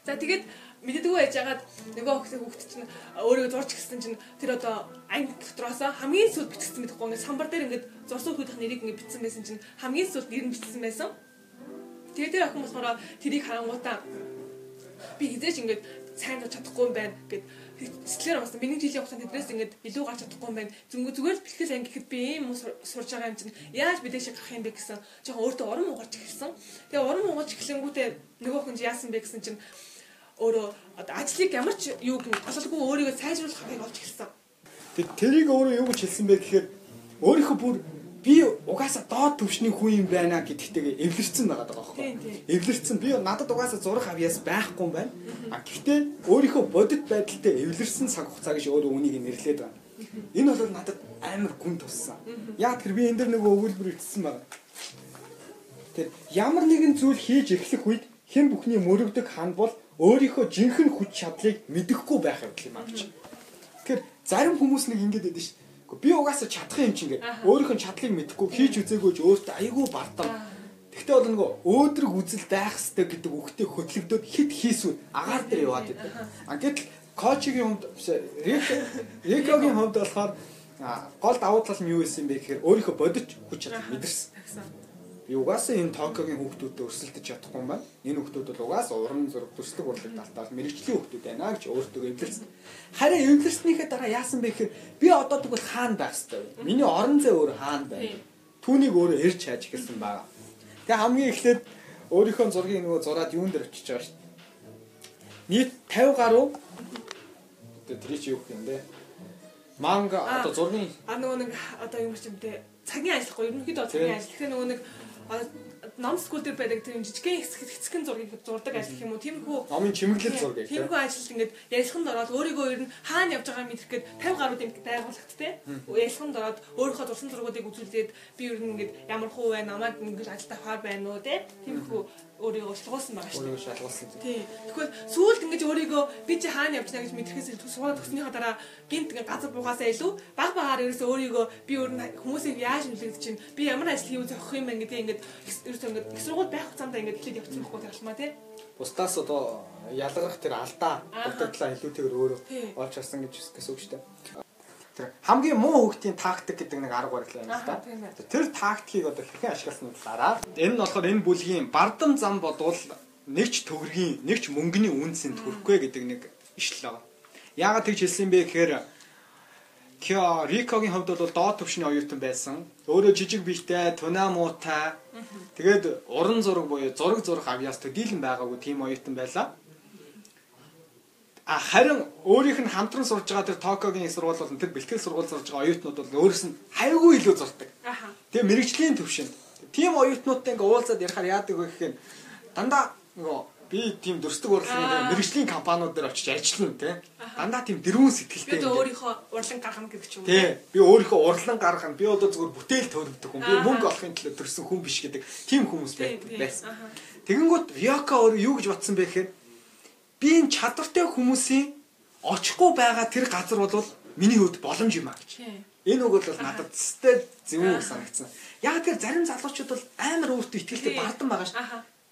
За тэгээд мэддэггүй байжгаад нөгөө хөхсөг хөхт чинь өөрийгөө зурч гисэн чинь тэр одоо анги дотроос хамгийн сүлд бичсэн мэдэхгүй ингээд самбар дээр ингээд зурсан хүүхдийн нэрийг ингээд бичсэн байсан чинь хамгийн сүлд нэр нь бичсэн байсан. Тэгээд тэр охин болохоор тэрийг харангуутаа би хизээч ингээд сайн чадахгүй юм байна гэд сэтгэлээр бас миний жилийн хугацаанд тэдрээс ингээд илүү гарч чадахгүй юм байна. Зүнгүй зүгээр л бэлтгэл анги гэхэд би ийм сурж байгаа юм чинь яаж шиг гарах юм бэ гэсэн жоохон өөртөө урам угарч эхэлсэн. Тэгээ урам угарч эхлэнгүүтээ нөгөө хүн яасан бэ гэсэн чинь өөрөө ажлыг ямар ч юу гололгүй өөрийгөө сайжруулах хэрэг олж эхэлсэн. Тэг тэрийг өөрөө юу гэж хэлсэн бэ гэхээр өөрийнхөө бүр би угаасаа доод төвшний хүн юм байна гэдэгтэйг эвлэрсэн байгаа даа байхгүй. Эвлэрсэн би надад угаасаа зурх авьяас байхгүй юм байна. А гэхдээ өөрийнхөө бодит байдалтай эвлэрсэн цаг хугацаа гэж өөрөө үнийг нэрлээд байгаа. Энэ бол надад амар гүн туссан. Яг тэр би энэ дэр нэг өгүүлбэр итсэн байна. Тэр ямар нэгэн зүйл хийж эхлэх үед хэн бүхний мөрөгдөг хан бол өөрийнхөө жинхэнэ хүч чадлыг мэдэхгүй байх юм аа гэж. Тэгэхээр зарим хүмүүс нэг ингэж байдаг шүү. Би угаасаа чадах юм чинь ингээд өөрийнхөө чадлыг мэдэхгүй хийж үзээгүйж өөртөө айгүй бардам. Тэгтээ бол нөгөө өөдрөг үзэл байх хэрэгтэй гэдэг үгтэй хөтлөгдөд хит хийсвэн агаар дээр яваад байдаг. А гэтэл коучигийн хувьд Рекогийн хувьд болохоор гол давуу тал нь юу байсан бэ гэхээр өөрийнхөө бодит хүч чадлыг мэдэрсэн. Би угаасаа энэ Токиогийн хүүхдүүдэд өрсөлдөж чадахгүй юм байна. Энэ хүүхдүүд бол угаасаа уран зураг төслөг урлаг талтаас мэрэгчлийн хүүхдүүд байна гэж өөртөө эвлэрсэн. Харин эвлэрснийхээ дараа яасан бэ гэхээр би одоо тэгвэл хаана байх хэвээр. Миний орон зай өөр хаана байна. Түүнийг өөрөө эрж хайж эхэлсэн байгаа. Тэгээ хамгийн эхлээд өөрийнхөө зургийг нөгөө зураад юун дээр очиж байгаа шүү дээ. Нийт 50 гаруй тэгээ тэр чи юу гэх юм бэ? Манга одоо зургийн а нөгөө нэг одоо юм те цагийн ажиллахгүй ерөнхийдөө цагийн ажил. Тэгэхээр нөгөө нэг ном скул дээр байдаг тийм жижигхэн хэсэг хэсэгэн зургийг зурдаг ажил юм уу? Тиймэрхүү номын чимэглэл зургийг тиймэрхүү ажилд ингээд ярилцлаганд ороод өөрийгөө ер нь хаана явж байгаагаа мэдрэх гээд 50 гаруй юм байгууллагт те. Ярилцлаганд ороод өөрийнхөө зурсан зургуудыг үзүүлээд би ер нь ингээд ямар хуу байна намайг ингээд ажилд авахаар байна уу те? Тиймэрхүү өөрийгөө шалгуулсан байгаа шүү. Өөрийгөө шалгуулсан. Тийм. Тэгвэл сүүлд ингэж өөрийгөө би чи хаана явж байна гэж мэдрэхээс илүү суулаад төгснөхийн дараа гинт ингэ газар буугаасаа илүү баг багаар ерөөсөө өөрийгөө би өөр хүмүүсийг яаж нөлөөлж чинь би ямар ажил хийв зохих юм бэ гэдэг ингэж ерөөсөө ингэ их сургууль байх хугацаанд ингэ эхлээд явчихсан байхгүй талмаа тий. Бусдаас одоо ялгарх тэр алдаа бүгдтлаа илүүтэйгээр өөрөө олж харсан гэж гэсэн үг шүү дээ. Тэр хамгийн муу хөгтийн тактик гэдэг нэг арга барил байна л да. Тэр тактикийг одоо хэрхэн ашигласны талаараа энэ нь болохоор энэ бүлгийн бардам зам бодвол нэгч төгрөгийн нэгч мөнгөний үнцэнд хүрэхгүй гэдэг нэг ишлэл байгаа. Яагаад тэгж хэлсэн бэ гэхээр Кё Рикогийн хувьд бол доод төвшний оюутан байсан. Өөрөө жижиг биетэй, тунаа муутай. Тэгээд уран зураг буюу зураг зурах авьяас төдийлөн байгаагүй тийм оюутан байлаа. А харин өөрийнх нь хамтран сурж байгаа тэр Токиогийн сургууль болон тэр бэлтгэл сургууль сурж байгаа оюутнууд бол өөрөөс нь хайгүй илүү зурдаг. Тэгээ мэрэгжлийн төвшөнд. Тийм оюутнуудтай ингээ уулзаад ярихаар яадаг вэ гэхээр дандаа нөгөө би тийм дөрсдөг урлагийн мэрэгжлийн компаниуд дээр очиж ажиллана те. Дандаа тийм дэрүүн сэтгэлтэй. Би өөрийнхөө урлан гаргана гэдэг юм. Тий. Би өөрийнхөө урлан гаргана. Би одоо зүгээр бүтээл төрөгдөх хүн. Би мөнгө олохын төлөө төрсэн хүн биш гэдэг тийм хүмүүс байсан. Тэгэнгүүт Рёка өөрөө юу гэж батсан бэ гэхээр би энэ чадвартай хүмүүсийн очихгүй байгаа тэр газар бол миний хувьд боломж юм а гэж. Энэ үг бол надад зөстэй зөвүүн санагдсан. Яг тэр зарим залуучууд бол амар өөртөө ихтэй бардам байгаа ш.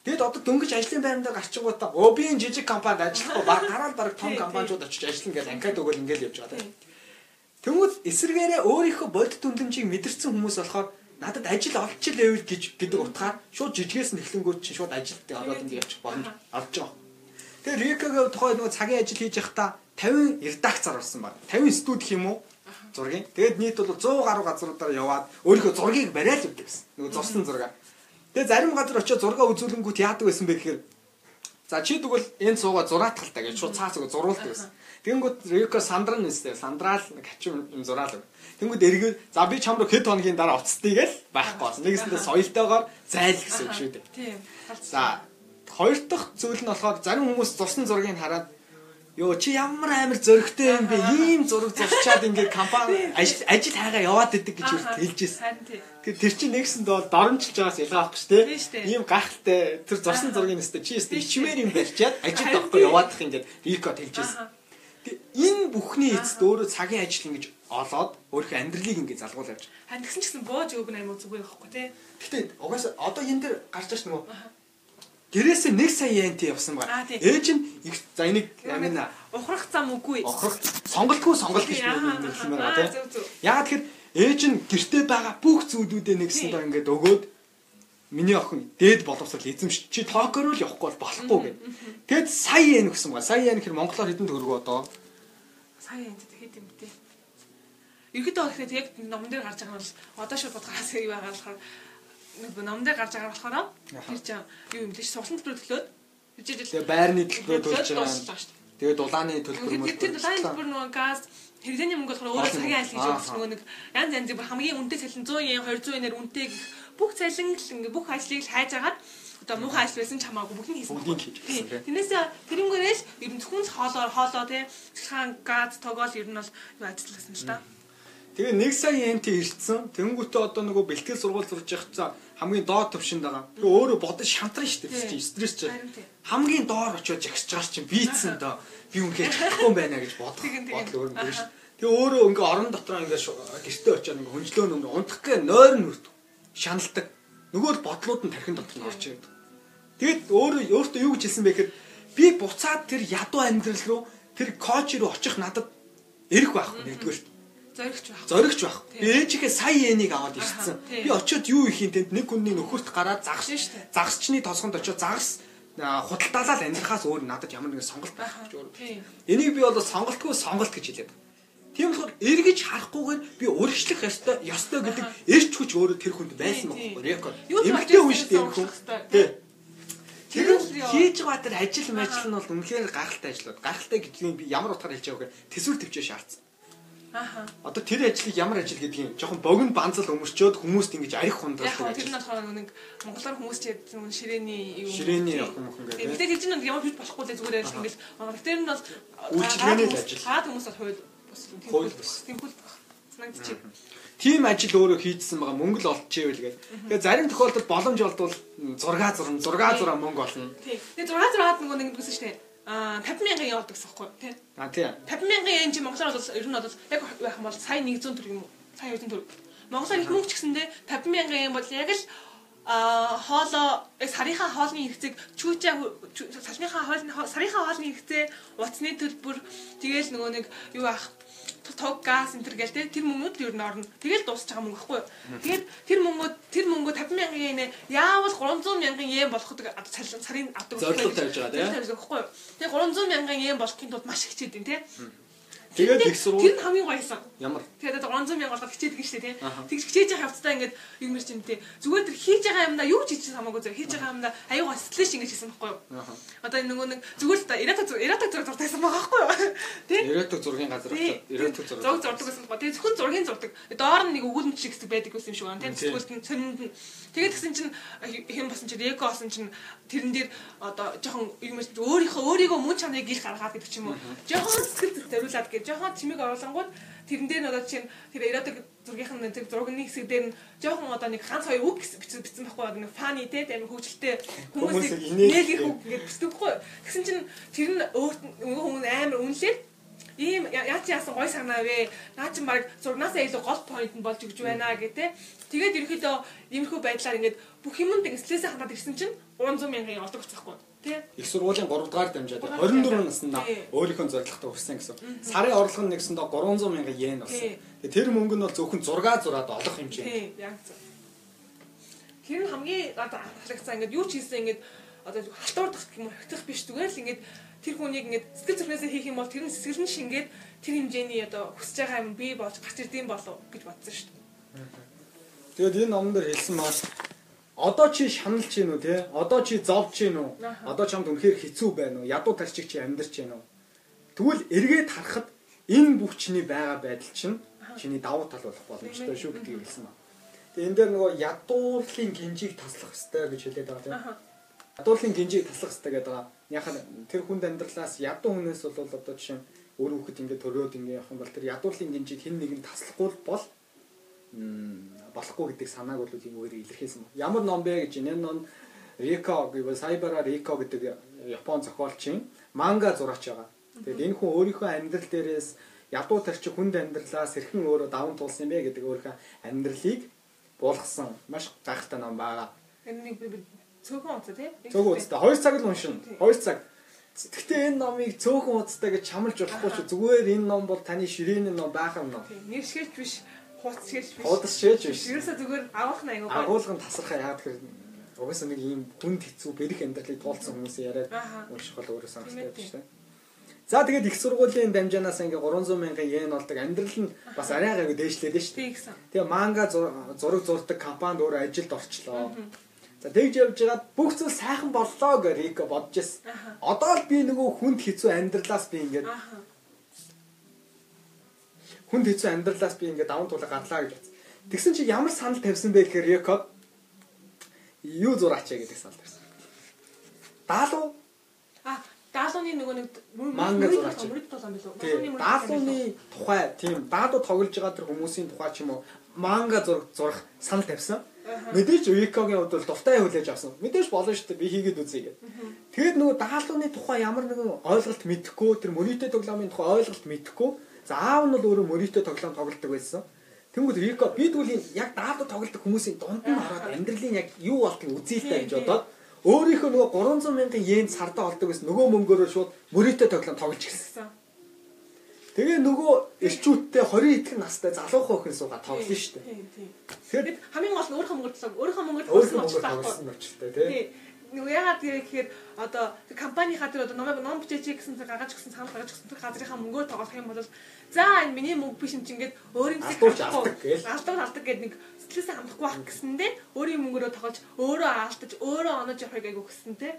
Тэгэд одоо дөнгөж ажлын байрандаа гарчингуудаа оо би энэ жижиг компанид ажиллахгүй баг гараад баг том компаниуд очиж ажиллана гэж анкад өгөөл ингээл явж байгаа. Тэнгүүд эсэргээрээ өөрийнхөө бодит үнэмжийг мэдэрсэн хүмүүс болохоор надад ажил олч л байвал гэж гэдэг утгаар шууд жижигээс нь эхлэнгүүд чинь шууд ажилд ороод ингэ явчих боломж олж байгаа. Тэгээ Рикагийн тухай нөгөө цагийн ажил хийж байхдаа 50 редакцаар орсон баг. 50 студ гэх юм уу? Зургийн. Тэгээд нийт бол 100 гаруй газруудаар яваад өөрийнхөө зургийг бариад явдаг гэсэн. Нөгөө зурсан зураг. Тэгээ зарим газар очиод зураг үзүүлэнгүүт яадаг байсан бэ гэхээр за чи тэгвэл энэ цууга зураатгал та гэж шууд цаасаа зуруулдаг гэсэн. Тэнгүүд Рико сандран нэстэй сандраал нэг хачим юм зураал. Тэнгүүд эргээд за би чам руу хэд хоногийн дараа уцтыг л байхгүй болсон. Нэгэсэндээ соёлтойгоор зайл гэсэн үг шүү дээ. Тийм. За Хоёр дахь зүйл нь болохоор зарим хүмүүс зурсан зургийг хараад Йоо чи ямар амар зөрөгтэй юм бэ? Ийм зураг зурчаад ингээд компани ажил ажил хайгаа яваад идэг гэж хэлжсэн. Тэгэхээр тэр чинь нэгсэнд бол доромжилж байгаас ялгаа авахгүй шүү дээ. Ийм гахалтай тэр зурсан зургийн өстө чи өстө ичмээр юм барьчаад ажилд авахгүй яваадах ингээд рекорд хэлжсэн. Энэ бүхний эцэст өөрөө цагийн ажил ингэж олоод өөрийнхөө амьдралыг ингэ залгуул явж. Хан тэгсэн ч гэсэн бууж өгнө аймаг зүгээр байхгүй тий. Гэтэ угаасаа одоо энэ дэр гарч аж нөгөө Гэрээсээ 1 сая янт явсан байгаа. Ээж нь их за энийг амин ухрах зам үгүй. Ухрах сонголтгүй сонголт гэж хэлсэн байгаа тийм. Яагаад тэгэхээр ээж нь гэртээ байгаа бүх зүйлүүдээ нэгсэн доо ингээд өгөөд миний охин дээд боловсрал эзэмш чи токоор л явахгүй бол болохгүй гэх. Тэгэд сая yen өгсөн байгаа. Сая yen гэхэр монголоор хэдэн төгрөг одоо? Сая yen хэд юм бэ? Ерхэдөө гэхэд яг номон дээр гарч байгаа нь одоо шууд бодгоос юу байгаа болохоор номдоо гарч байгаа болохоор тэр чинь юу юм биш сургалтын төлбөр төлөөд? Тэгээ байрны төлбөр төлж. Тэгээд дулааны төлбөр мөн тэр дулааны төлбөр нөгөө газ хэрэглээний мөнгө болохоор өөрөө цагийн айл гэж өгсөн нөгөө нэг янз янзын хамгийн үнэтэй цалин 100 yen 200 yen-ээр үнэтэй бүх цалин ингээ бүх ажлыг хайж агаад одоо муухай ажил байсан ч хамаагүй бүгд нь хийсэн. Бүгдийг хийж. Тэрнээс тэрнгээрээс ер нь зөвхөн хоолоор хоолоо тий. Цэцхан газ тогоол ер нь бол ажилласан ч та. Тэгээ 1 сая ент ирсэн. Тэнгүүтээ одоо нөгөө бэлтгэл сургууль зурж явах хамгийн доод төвшөнд байгаа. Тэгээ өөрөө бодож шантран шүү дээ. Стресс ч хамгийн доор очиод жагсаж байгаа чинь бийцэн доо би үнхээр чадахгүй юм байна гэж бодох бодол өөр юм шүү. Тэгээ өөрөө ингээ орон дотор ингээ гэртээ очиод ингээ хөнжлөө нүм унтах гэ нойр нь хүрт. Шаналдаг. Нөгөө л бодлууд нь тархин дотор нь орж ирээд. Тэгэд өөрөө өөртөө юу гэж хэлсэн бэ гэхээр би буцаад тэр ядуу амьдрал руу тэр коуч руу очих надад эрэх байхгүй нэгдүгээр Зоригч байх. Зоригч байх. Ээжигээ сая йенийг аваад ирсэн. Би очиод юу их юм тэнд нэг хүнний нөхөрт гараад загс штэ. Загсчны тосгонд очиод загс худалдаалал амьдрахаас өөр надад ямар нэгэн сонголт байх гэж өөр. Энийг би бол сонголтгүй сонголт гэж хэлээд. Тийм болохоор эргэж харахгүйгээр би урагшлах ёстой ёстой гэдэг эрч хүч өөрөө тэр хүнд байсан байхгүй рекорд. Эмэгтэй хүн шүү дээ хүн. Тий. Тэр хийж байгаа тэр ажил мажил нь бол үнэхээр гахалтай ажлууд. Гахалтай гэдгийг би ямар утгаар хэлж байгааг төсвөр төвчөө шаардсан. Аха. Одоо тэр ажлыг ямар ажил гэдгийг жоохон богино банзал өмөрчөөд хүмүүст ингэж арих хундрах. Яг тэр нь болохоор нэг монголоор хүмүүс ч нэг ширээний юу. Ширээний охин мохин гэдэг. Бид хэлж байгаа ямар биш болохгүй л зүгээр ажил ингээл. Тэр нь бол үйлчилгээний ажил. Хаад хүмүүс бол хууль бас хууль бас. Тэмхүүл санагдчих. Тим ажил өөрөө хийдсэн байгаа мөнгө л олчихъя гэдэг. Тэгээ зарим тохиолдолд боломж олдвол 6 зурм 6 6 мөнгө олно. Тий. Тэгээ 6 6-аад нөгөө нэг гэсэн дээ а 50 мянган yen болдог гэсэхгүй тий. А тий. 50 мянган yen чи Монголоор бол ер нь бол яг байх юм бол сая 100 төгрөг юм уу? Сая 200 төгрөг. Монголоор их мөнгө ч гэсэндээ 50 мянган yen бол яг л а хоолоо сарынхаа хоолны хэрэгцээг чүүчээ сарныхаа хоолны сарынхаа хоолны хэрэгцээ утасны төлбөр тэгээл нөгөө нэг юу ах тог газ энэ төр гээл те тэр мөнгөд ер нь орно. Тэгэл байгаа мөнгө байхгүй юу? Тэгээд тэр мөнгөд тэр мөнгө 50 мянган yen яавал 300 мянган yen болох гэдэг сарын авдаг. Зорилго тавьж байгаа тийм. Тэгэхгүй юу? Тэгээд 300 мянган yen болохын тулд маш хичээд байна те. Тэгээд их сургууль. Тэр нь хамгийн гоёсан. Ямар? Тэгээд 300 мянга болоод хичээдэг нь шүү дээ, тийм. Тэгж хичээж байгаа явцдаа ингээд юм мэр чимтэй. Зүгээр тэр хийж байгаа юмдаа юу ч хийж хамаагүй зөв. Хийж байгаа юмдаа аюу сэтгэлээш ингэж хийсэн байхгүй юу? Одоо нөгөө нэг зүгээр л та ирата ирата зураг зуртайсан байгаа байхгүй юу? Тийм. Ирата зургийн газар очиод ирата зураг. Зураг зурдаг гэсэн байна. Тэгээд зөвхөн зургийн зурдаг. Доор нь нэг өгүүлэмж шиг байдаг байсан юм шиг байна, тийм. Сонинд нь. Тэгээд тэгсэн чинь хэм басан чинь эко болсон чинь тэрэн дээр одоо жоохон юм өөрийнхөө өөрийгөө мөн чанарыг гих гаргаад гэдэг ч юм уу. Жоохон сэтгэл зориулаад гэж жоохон чимиг оруулангууд тэрэн дээр одоо чинь тэр эротик зургийнх нь тэр зургийн хэсэг дээр нь жоохон одоо нэг ганц хоёр үг бичсэн бичсэн байхгүй нэг фани те тийм хөгжилтэй хүмүүсийг нэг их үг ингэж бичдэг байхгүй. Тэгсэн чинь тэр нь өөрт нөгөө хүмүүс амар үнэлээд ийм яа чи яасан гой санаа вэ? Наа чи баг зурнаасаа илүү гол point нь болж өгч байна гэх те. Тэгээд ерөөхдөө иймэрхүү байдлаар ингээд бүх юмд ингээд стрессээ хандаад ирсэн чинь 300 мянган олдог гэхгүй. Тэ? Их сургуулийн 3 дугаар дамжаад 24 наснда өөрийнхөө зорилготой хүрсэн гэсэн. Сарын орлого нь нэгсэндээ 300 мянган йен болсон. Тэр мөнгө нь бол зөвхөн 6 зураад олох хэмжээ. Тийм, яг зөв. Тэр хамгийн одоо харагцаа ингээд юу ч хийсэн ингээд одоо халтуурдах юм уу хатах биш зүгээр л ингээд тэр хүнийг ингээд сэтгэл зүрхнээсээ хийх юм бол тэр нь сэтгэл нь шингээд тэр хэмжээний одоо хүсэж байгаа юм бий болж гарч ирдэм болов гэж бодсон шүү дээ. Тэгээд энэ номон дээр хэлсэн маш одоо чи шаналж гин үү те? Одоо чи зовж гин үү? Одоо чамд үнэхээр хэцүү байна уу? Ядуу тарчиг чи амьдарч гин үү? Тэгвэл эргээд харахад энэ бүх чиний байгаа байдал чинь чиний давуу тал болох боломжтой шүү гэдгийг хэлсэн ба. Тэгээ энэ дээр нөгөө ядуурлын гинжийг таслах хэрэгтэй гэж хэлээд байгаа тийм. Ядуурлын гинжийг таслах хэрэгтэй гэдэг байгаа яхаа тэр хүнд амьдралаас ядуу хүнээс бол одоо жишээ өөр хүүхэд ингээд төрөөд ингээд явах юм бол тэр ядуурлын гинжид хэн нэг нь таслахгүй бол болохгүй гэдэг санааг бол юм өөр илэрхийлсэн. Ямар ном бэ гэж энэ ном Рико гэвэл Сайбара Рико гэдэг Япон зохиолчийн манга зураач байгаа. Тэгээд энэ хүн өөрийнхөө амьдрал дээрээс ядуу тарчиг хүнд амьдралаас хэрхэн өөрөө даван туулсан бэ гэдэг өөрийнхөө амьдралыг буулгасан маш гайхалтай ном байгаа. Энэ нэг Цөөхөн уцаа тий? Цөөхөн уцаа. 2 цаг л уншина. 2 цаг. Гэхдээ энэ номыг цөөхөн уцтай гэж чамлж болохгүй шүү. Зүгээр энэ ном бол таны ширээний ном байх юм ном. Нэр шигэж биш, хуудас шигэж биш. Хуудас шигэж биш. Ерөөсө зүгээр авах нь аягүй. Агуулгын тасархаа яагаад гэхээр угаасаа нэг ийм хүнд хэцүү бэрх амьдралыг туулсан хүмүүсийн яриад унших бол өөрөө байдаг шүү дээ. За тэгээд их сургуулийн дамжаанаас ингээ 300 мянган йен болдог амьдрал нь бас арай гайгүй дээшлээд шүү дээ. Тэгээ манга зураг зурдаг компанид өөр ажилд орчлоо. За тэгж явж байгаад бүх зүйл сайхан боллоо гэж Рико бодож ирсэн. Одоо л би нөгөө хүнд хэцүү амьдралаас би ингээд хүнд хэцүү амьдралаас би ингээд даван туулаа гарлаа гэж бодсон. Тэгсэн чи ямар санал тавьсан бэ гэхээр Рико юу зураач гэдэг санал тавьсан. Даалуу А даалууны нөгөө нэг манга зураач. Даалууны тухай тийм даалуу тоглож байгаа тэр хүмүүсийн тухай ч юм уу манга зураг зурах санал тавьсан. Мэдээж Викогийн хувьд бол дуртай хүлээж авсан. Мэдээж болно шүү дээ. Би хийгээд үзье гэдэг. Тэгээд нөгөө даалгаврын тухай ямар нэгэн ойлголт мэдэхгүй, тэр мөрийтэй тоглоомын тухай ойлголт мэдэхгүй. За аав нь бол өөрөө мөрийтэй тоглоом тоглодог байсан. Тэнгүүд Вико би тэгвэл яг даалгавар тоглодог хүмүүсийн дунд нь ороод амьдралын яг юу болтыг та гэж бодоод өөрийнхөө нөгөө 300 мянган йен сардаа олдог гэсэн нөгөө мөнгөөрөө шууд мөрийтэй тоглоом тоглож ирсэн. Тэгээ нөгөө эрчүүдтэй 20 итгэн настай залуухан охин суугаа тоглоно шүү дээ. Тэгэхээр хамгийн гол нь өөрийнхөө мөнгөөр төлөв. Өөрийнхөө мөнгөөр төлсөн очтой тий. Нөгөө яагаад гэхээр одоо компанийнхаа тэр одоо номыг ном бичээч гэсэн тэр гаргаж өгсөн санал гаргаж өгсөн тэр газрынхаа мөнгөөр тоглох юм бол за энэ миний мөнгө биш юм чи ингээд өөрийн зэк алдахгүй алдаг алдаг гэдэг нэг сэтгэлээсээ хамдахгүй байх гэсэндээ өөрийн мөнгөөрөө тоглож өөрөө алдаж өөрөө онож явахыг айгу гэсэн тий.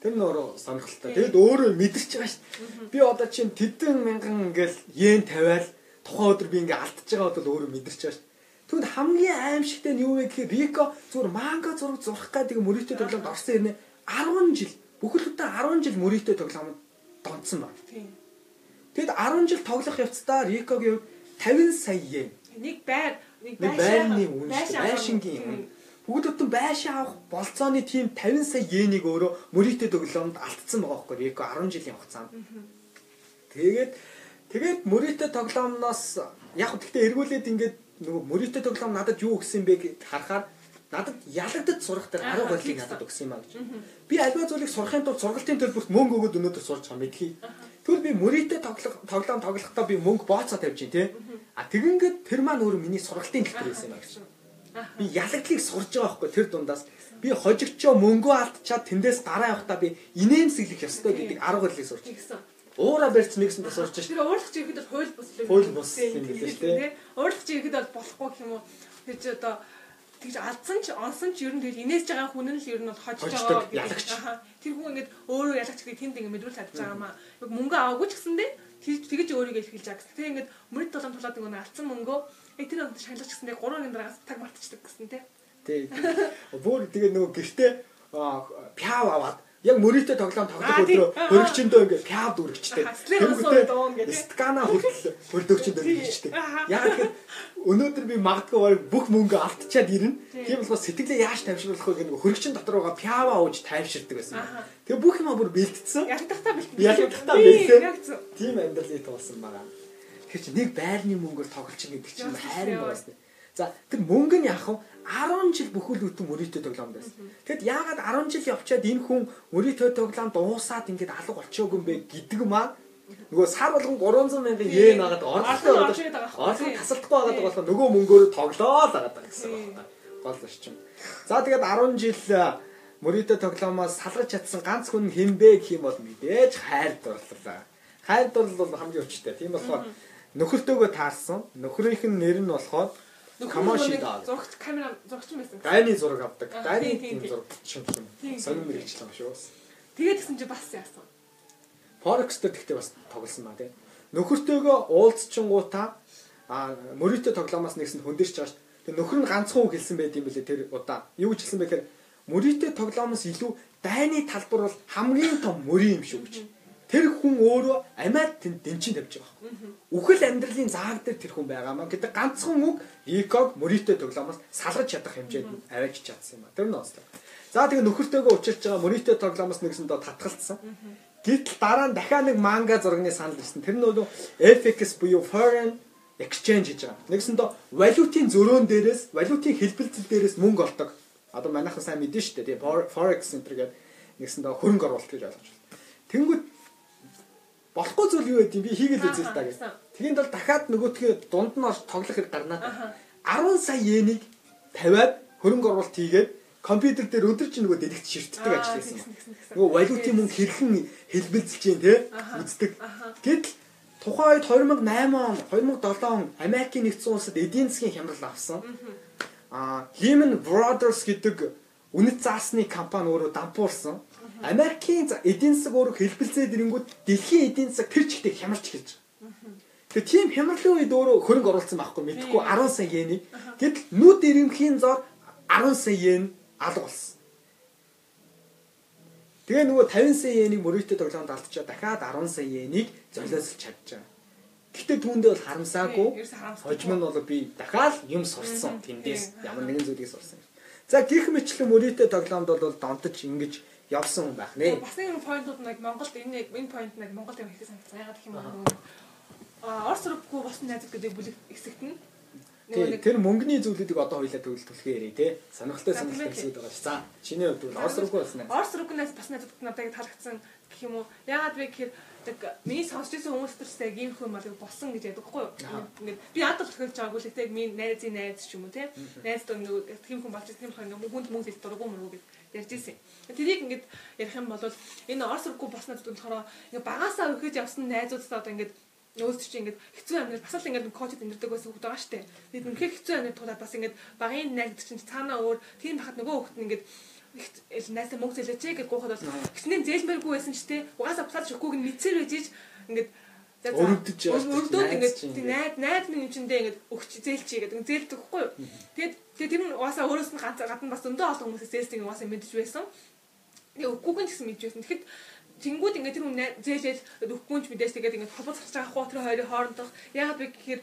Тэр нь өөрөө сонирхолтой. Тэгэд өөрөө мэдэрч байгаа шүү. Би одоо чинь тэдэн мянган ингээл йен тавиал тухайн өдөр би ингээ алдчихж байгаа бол өөрөө мэдэрч байгаа шүү. Түүнд хамгийн аимшигтай нь юу вэ гэхээр Рико зүгээр манга зураг зурах гэдэг мөрөйтэй тоглоомд орсон юм 10 жил бүхэлдээ 10 жил мөрөйтэй тоглоомд донцсон баг. Тэгэд 10 жил тоглох явцдаа Рикогийн 50 сая йен. Нэг байр нэг байрны үн байшингийн үн бүгд бүтэн байшин авах болцооны тийм 50 сая йенийг өөрөө мөрийтэй төглөөнд алдсан байгаа байхгүй Рико 10 жилийн хугацаанд. Тэгээд тэгээд мөрийтэй тоглоомноос яг гэхдээ эргүүлээд ингээд нөгөө мөрийтэй тоглоом надад юу өгсөн бэ гэж харахаар надад ялагдаж сурах тэр арга барилыг надад өгсөн юм а гэж. Би альва зүйлийг сурахын тулд сургалтын төлбөрт мөнгө өгөөд өнөөдөр сурч байгаа мэдхий. Тэгвэл би мөрийтэй тоглох тоглоом тоглохдоо би мөнгө бооцоо тавьж дээ. А тэгингээд тэр маань өөр миний сургалтын төлбөр байсан юм а гэж. Би ялагдлыг сурж байгаа байхгүй тэр дундаас би хожигчоо мөнгөө алдчаад тэндээс гараа явахдаа би инээмсэглэх ёстой гэдэг арга барилыг сурч. Уура барьц мэгсэн тас сурч. Тэр уурлах чи ихэд бол хууль бус л хууль бус юм биш үү? Уурлах чи ихэд бол болохгүй юм уу? Чи одоо тэгж алдсан ч онсон ч ер нь тэгэл инээж байгаа хүн нь л ер нь бол хожиж байгаа ялагч. Тэр хүн ингээд өөрөө ялагч гэдэг тэнд ингээд мэдрүүл чадж байгаа маа. Мөнгө аваагүй ч гэсэндээ тэгж өөрийгөө илэрхийлж байгаа. Тэгээ ингээд мөрөд толон тулаад нөгөө алдсан мөнгөө тэр онд шагналж гэсэндээ 3 өдрийн дараагаас таг мартчихдаг гэсэн тий. Тий. Бүр тэгээ нөгөө гэртээ пяав аваад яг мөрөйтэй тоглоом тоглох өдрөө хөрөгчөндөө ингээд пяад үргэжтэй. Тэнгүүтээ скана хүртэл хөрдөгчөндөө үргэжтэй. Яг тэгэхээр өнөөдөр би магадгүй бүх мөнгө алдчихад ирнэ. Тийм болохоос сэтгэлээ яаж тайвшруулах вэ гэдэг хөрөгчөн дотор байгаа пяава ууж тайвширдаг байсан. Тэгээ бүх юм бүр бэлдсэн. Ягдахтаа бэлдсэн. Ягдахтаа бэлдсэн. Тийм амьдралыг туулсан байгаа. Тэгэхээр чи нэг байрны мөнгөөр тоглож гэдэг чинь хайрын байна. За тэр мөнгө нь яах вэ? 10 жил бүхэл бүтэн мөрийтэй тоглоом байсан. Тэгэд яагаад 10 жил явчаад энэ хүн мөрийтэй тоглоом дуусаад ингээд алга болчихоогүй юм бэ гэдэг маа нөгөө сар болгон 300 мянган йен агаад орлоготой орлого тасалдахгүй байгаа болохоор нөгөө мөнгөөр тоглоо л агаад байгаа гэсэн байна. Гол орчин. За тэгээд 10 жил мөрийтэй тоглоомоос салгаж чадсан ганц хүн хинбэ гэх юм бол мэдээж хайр дурлалаа. Хайр дурлал бол хамгийн өчтэй. Тийм болохоор нөхөртөөгөө таарсан. Нөхрийнх нь нэр нь болохоор Камаши даа. Зурагч камера зурагч байсан. Гайны зураг авдаг. Гайны тийм зураг чинь юм. Сонир мэрэгчлээ ба шүү. Тэгээд гэсэн чи бас яасан. Дээр тэгтээ бас тоглосон ба тий. Нөхөртөөгөө уулзчингуудаа а мөрөйтэй тоглоомоос нэгсэнд хөндөрч байгаа шүү. Тэгээ нөхөр нь ганцхан үг хэлсэн байт юм бэлээ тэр удаа. Юу гэж хэлсэн бэ гэхээр мөрөйтэй тоглоомоос илүү дайны талбар бол хамгийн том мөрийн юм шүү гэж. Тэр хүн өөрөө амиад тэнд дэнчин тавьж байгаа. Үхэл амьдралын зааг дээр тэр хүн байгаамаа гэдэг ганцхан үг эког мөрийтэй тоглоомоос салгаж чадах хэмжээнд аваач чадсан юм а. Тэр нь онцлог. За тэгээ нөхөртөөгөө учирч байгаа мөрийтэй тоглоомоос нэгсэндээ татгалцсан. Гэтэл дараа нь дахиад нэг манга зургийн санал ирсэн. Тэр нь бол FX буюу foreign exchange гэж байгаа. Нэгсэндээ валютын зөрөөн дээрээс, валютын хэлбэлцэл дээрээс мөнгө олдог. Одоо манайхан сайн мэдэн шүү дээ. Тэгээ forex center гэдэг нэгсэндээ хөрөнгө оруулалт гэж ойлгож байна. Тэнгүүд болохгүй зүйл юу байдгийг би хийгээл үзээ л та гэж. Тэгэхэд бол дахиад нөгөөтгөө дунд нь тоглох хэрэг гарнаа. 10 сая йенийг тавиад хөрөнгө оруулалт хийгээд компьютер дээр өдөрч нөгөө дэлгэц ширтдэг ажил хийсэн. Нөгөө валютын мөнгө хэрхэн хэлбэлцэж जैन те үздэг. Гэтэл тухайн үед 2008 он 2007 он Америкийн нэгдсэн улсад эдийн засгийн хямрал авсан. Аа Lehman Brothers гэдэг үнэт заасны компани өөрөө дампуурсан. Америкийн эдийн засаг өөрөө хэлбэлцээд ирэнгүүт дэлхийн эдийн засаг тэр чигтээ хямарч эхэлж байгаа. Тэгээ тийм хямралын үед өөрөө хөрөнгө оруулсан байхгүй мэдхгүй 10 сая йенийг. Гэтэл нүд ирэмхийн зор 10 сая йен алга болсон. Тэгээ нөгөө 50 сая йенийг мөрөөдтэй тоглоонд алдчихаа дахиад 10 сая йенийг золиослж чадчихаа. Гэхдээ түүндээ бол харамсаагүй. Хожим нь бол би дахиад юм сурсан тэндээс ямар нэгэн зүйлийг сурсан. За гих мэтлэн мөрөөдтэй тоглоонд бол донтож ингэж явсан хүн байх нэ. Бас нэг поинтууд нэг Монголд энэ энэ поинт нэг Монголд юм их санагдсан. Ягаад гэх юм бол а Орос руугүй болсон найзууд гэдэг бүлэг хэсэгт нь Тэр мөнгөний зүйлүүдийг одоо хоёлаа төгөл түлхээ ярий те. Сонирхолтой сонирхолтой зүйлүүд байгаа ш. За чиний хувьд бол Орос руугүй болсон найз. Орос руугнаас бас найзууд надад таалагдсан гэх юм уу. Ягаад вэ гэхээр яг миний сонсч байсан хүмүүс төрстэй ийм хүн мал болсон гэж яддаг хгүй юу. Ингээд би ад тохиолж байгаагүй л те миний найзын найз ч юм уу те. Найз дөө нэг тийм хүн болж тийм хүн ингээд хүнд мөнгө зэл дургу мөргүү гэж ярьж ирсэн. Тэрийг ингээд ярих юм бол энэ Орос руугүй босноо болохоор ингээд багасаа өгөж явсан найзуудтай одоо ингээд өөсч чи ингээд хэцүү амьдрал бас л ингээд коучд амьддаг байсан хүмүүс байгаа штэ. Тэгээд үнэхээр хэцүү амьдрал тулаад бас ингээд багын найз чинь цаанаа өөр тийм бахад нөгөө нь ингээд их найсаа мөнгө зээлээч гэж гоохот бол гиснээ зээлмээргүй байсан ч те угаасаа буцаад шөхгүйг нь мэдсээр байж ич ингээд өрөвдөж өрөвдөд ингээд найз найз минь юм чиндээ ингээд өгч зээлчий гэдэг зээлдэг хгүй юу. Тэгээд тэгээд тэр нь угаасаа өөрөөс нь ганц гадна бас өндөө олон хүмүүсээс зээлдэг угаасаа мэдж байсан. Тэгээ өггүйг нь гэсэн мэдж байсан. Тэгэхэд Тэнгүүд ингээд тэр хүн зээлэл өгөхгүй ч мэдээс тэгээд ингээд холбоо зарч байгаа хуу тэр хоёрын хоорондох яагаад вэ гэхээр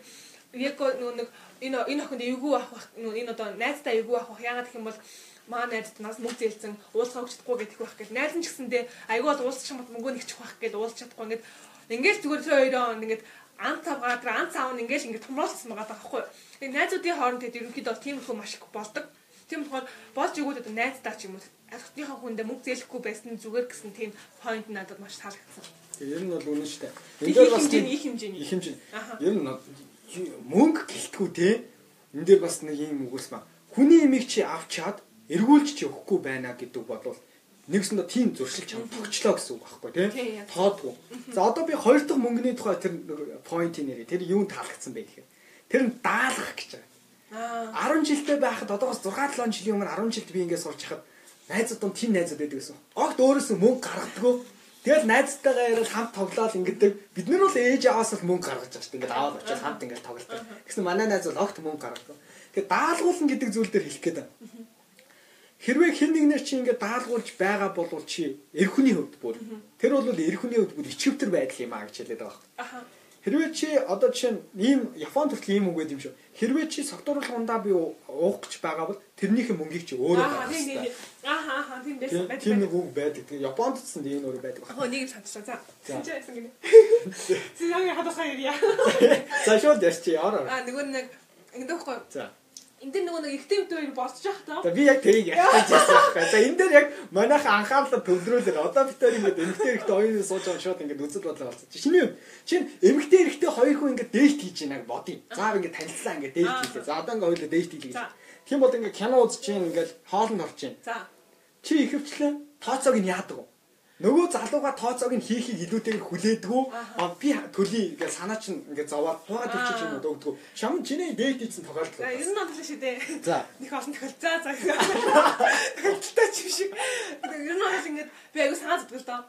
яг нэг энэ энэ охинд эвгүй авах энэ одоо найзтай эвгүй авах яагаад гэх юм бол маа найзд нас мөнгө зээлсэн уулзах өгчдэггүй гэдэг байх гэл найз нь ч гэсэндээ айгүй бол уулзах юм бол мөнгөө нэгчих байх гэл уулзах чадахгүй ингээд ингээд зүгээр тэр хоёроо ингээд ан цавгаа тэр ан цаав нь ингээд ингээд томруулсан байгаа байхгүй. Тэгээ найзуудын хооронд тэгээд ерөнхийдөө тийм их маш их болдог. Тийм болохоор болж игүүд одоо найздаа ч юм уу алхтныхаа хүндээ мөнгө зээлэхгүй байсан зүгээр гэсэн тийм point надад маш таалагдсан. Ер нь бол үнэн шүү дээ. Энэ дээр бас тийм их хэмжээний. Их хэмжээ. Ер нь мөнгө гэлтгүү те. Энэ дээр бас нэг юм үгээс ба. Хүний имийг чи авчаад эргүүлж чи өгөхгүй байна гэдэг бодвол нэгсэндээ тийм зуршил чам тогчлоо гэсэн үг байхгүй тий тоодгүй за одоо би хоёр дахь мөнгөний тухай тэр поинтын нэрээ тэр юунд таалагдсан бэ гэхээр тэр нь даалгах гэж байгаа 10 жилдээ байхад одоогоос 6 7 жилийн өмнө 10 жилд би ингээд сурч хахад найзууд нь тийм найзууд байдаг гэсэн. Огт өөрөөсөө мөнгө гаргадаггүй. Тэгэл найзтайгаа яриад хамт тоглоод ингэдэг. Бид нар бол ээж аваас л мөнгө гаргаж байгаа шүү дээ. Ингээд аваад очиад хамт ингээд тоглолдог. Гэсэн манай найз бол огт мөнгө гаргадаг. Тэгэхээр даалгуулна гэдэг зүйл дээр хэлэх гээд байна. Хэрвээ хэн нэгнэр чи ингээд даалгуулж байгаа бол чи эр хүний хувьд бүр тэр бол эр хүний хувьд бүр ичвтер байдал юм а гэж хэлээд байгаа. Аха. Хэрвээ чи одоо жишээ нь ийм Японд хүртэл ийм үг байд юм шүү. Хэрвээ чи согтууруулах ундаа би уух гэж байгаа бол тэрнийхээ мөнгийг чи өөрөө гаргах хэрэгтэй. Аа аа тийм байсан байдаг. Тийм нэг үг байдаг. Японд ч гэсэн ийм өөр байдаг. Аа нэг юм санацсан. За. Чи яасан гинэ. Зинаа хадасаа ирья. За шууд яш чи яараа. Аа нөгөө нэг ингэдэг хгүй. За энэ дээр нөгөө нэг ихтэй үдээр босчих таа. За би яг тэрийг ярьж байсан. За энэ дээр яг манайх анхаарлаа төвлөрүүлээ. Одоо бид тэр ингээд эмгтэй эрэгтэй хоёрын сууж байгаа шууд ингээд үзэл бодлоо болсон. Шиний юм. Чин эмгтэй эрэгтэй хоёр хүн ингээд дейт хийж байна бодъё. За ингээд танилцлаа ингээд дейт хийлээ. За одоо ингээд хоёулаа дейт хийлээ. Тийм бол ингээд кино үзэж чинь ингээд хоолнд орж чинь. За. Чи ихэвчлэн тооцоог нь яадаг вэ? Нөгөө залууга тооцоог нь хийхийг илүүтэйгээр хүлээдгүү би төлий ингээ санаа чинь ингээ зовоод хуугаад өччих юм уу дөгдгүү шам чиний дээд ийцэн тохиолдол за ер нь бодлоо шүү дээ за. Нэг олон тохиол за за. Тохиолдолтой ч биш ер нь бол ингээ би аягүй санаа зовдөг л доо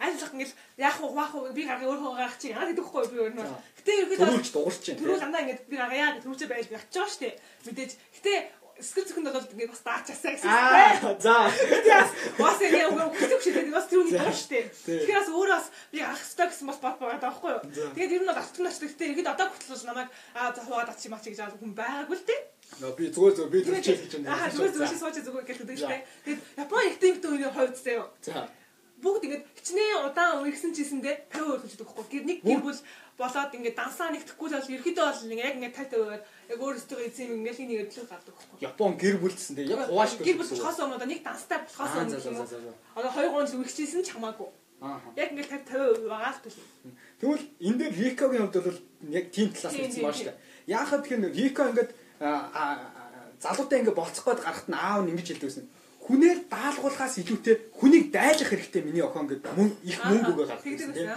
айлах ингээл яах вэ маах вэ? Би гаргаа өөрөө гарах чи яа гэдэхгүй би өөр нь гэтээ ерөөхдөө түрүүлж дуурч чинь түрүүл андаа ингээд би гаргаа яа түрүүчээ байж явчих жоох штэ мэдээж гэтээ сэтгэл зүхэнд бол ингээд бас даачаасаа гэсэн юм байна. За. Тэгээс бас энэ яг хүсэж шидэд бас түүний даа штэ. Тэгэхээр бас өөрөө бас би ах хэвээр гэсэн бас бод байгаа байхгүй юу. Тэгээд ер нь бол алтан нач гэхдээ ихэд одоо хөтлөж намайг аа за хуугаад ачи мачи гэж аа хүн байгаагүй л дээ. Би зүгээр зүгээр би зөвчөж гэж байна. Аа зүгээр зүгээр сууж зүгээр штэ. Тэгээд Японы ихтэй үеийн хувьд заяа. За бүгд ингээд хичнээн удаан үргэлжсэн чийсэндээ 50% төлждөг байхгүй. Гэр нэг гэр бүл болоод ингээд дансаа нэгтгэхгүй л ерөөдөө бол яг ингээд тайтай байгаад яг өөрөөсөө эзэм ингээд нэг өдлөг гардаг байхгүй. Япон гэр бүлсэн дээ. Яг хувааш гэр бүл болохоос өмнө нэг данстай болохоос өмнө одоо хоёр гон үргэлжсэн ч хамаагүй. Яг ингээд 50% байгаа л төлөв. Тэгвэл энэ дээр Рикогийн хувьд бол яг тийм талаас нь байна шүү дээ. Яахад тэгэхээр Рико ингээд залуутай ингээд болцох гээд гарахт нь аав нь ингэж хэлдэг гэсэн хүнээр даалгуулахаас илүүтэй хүнийг дайлах хэрэгтэй миний охин гэдэг мөн их мөнгө өгөө гаргах тийм.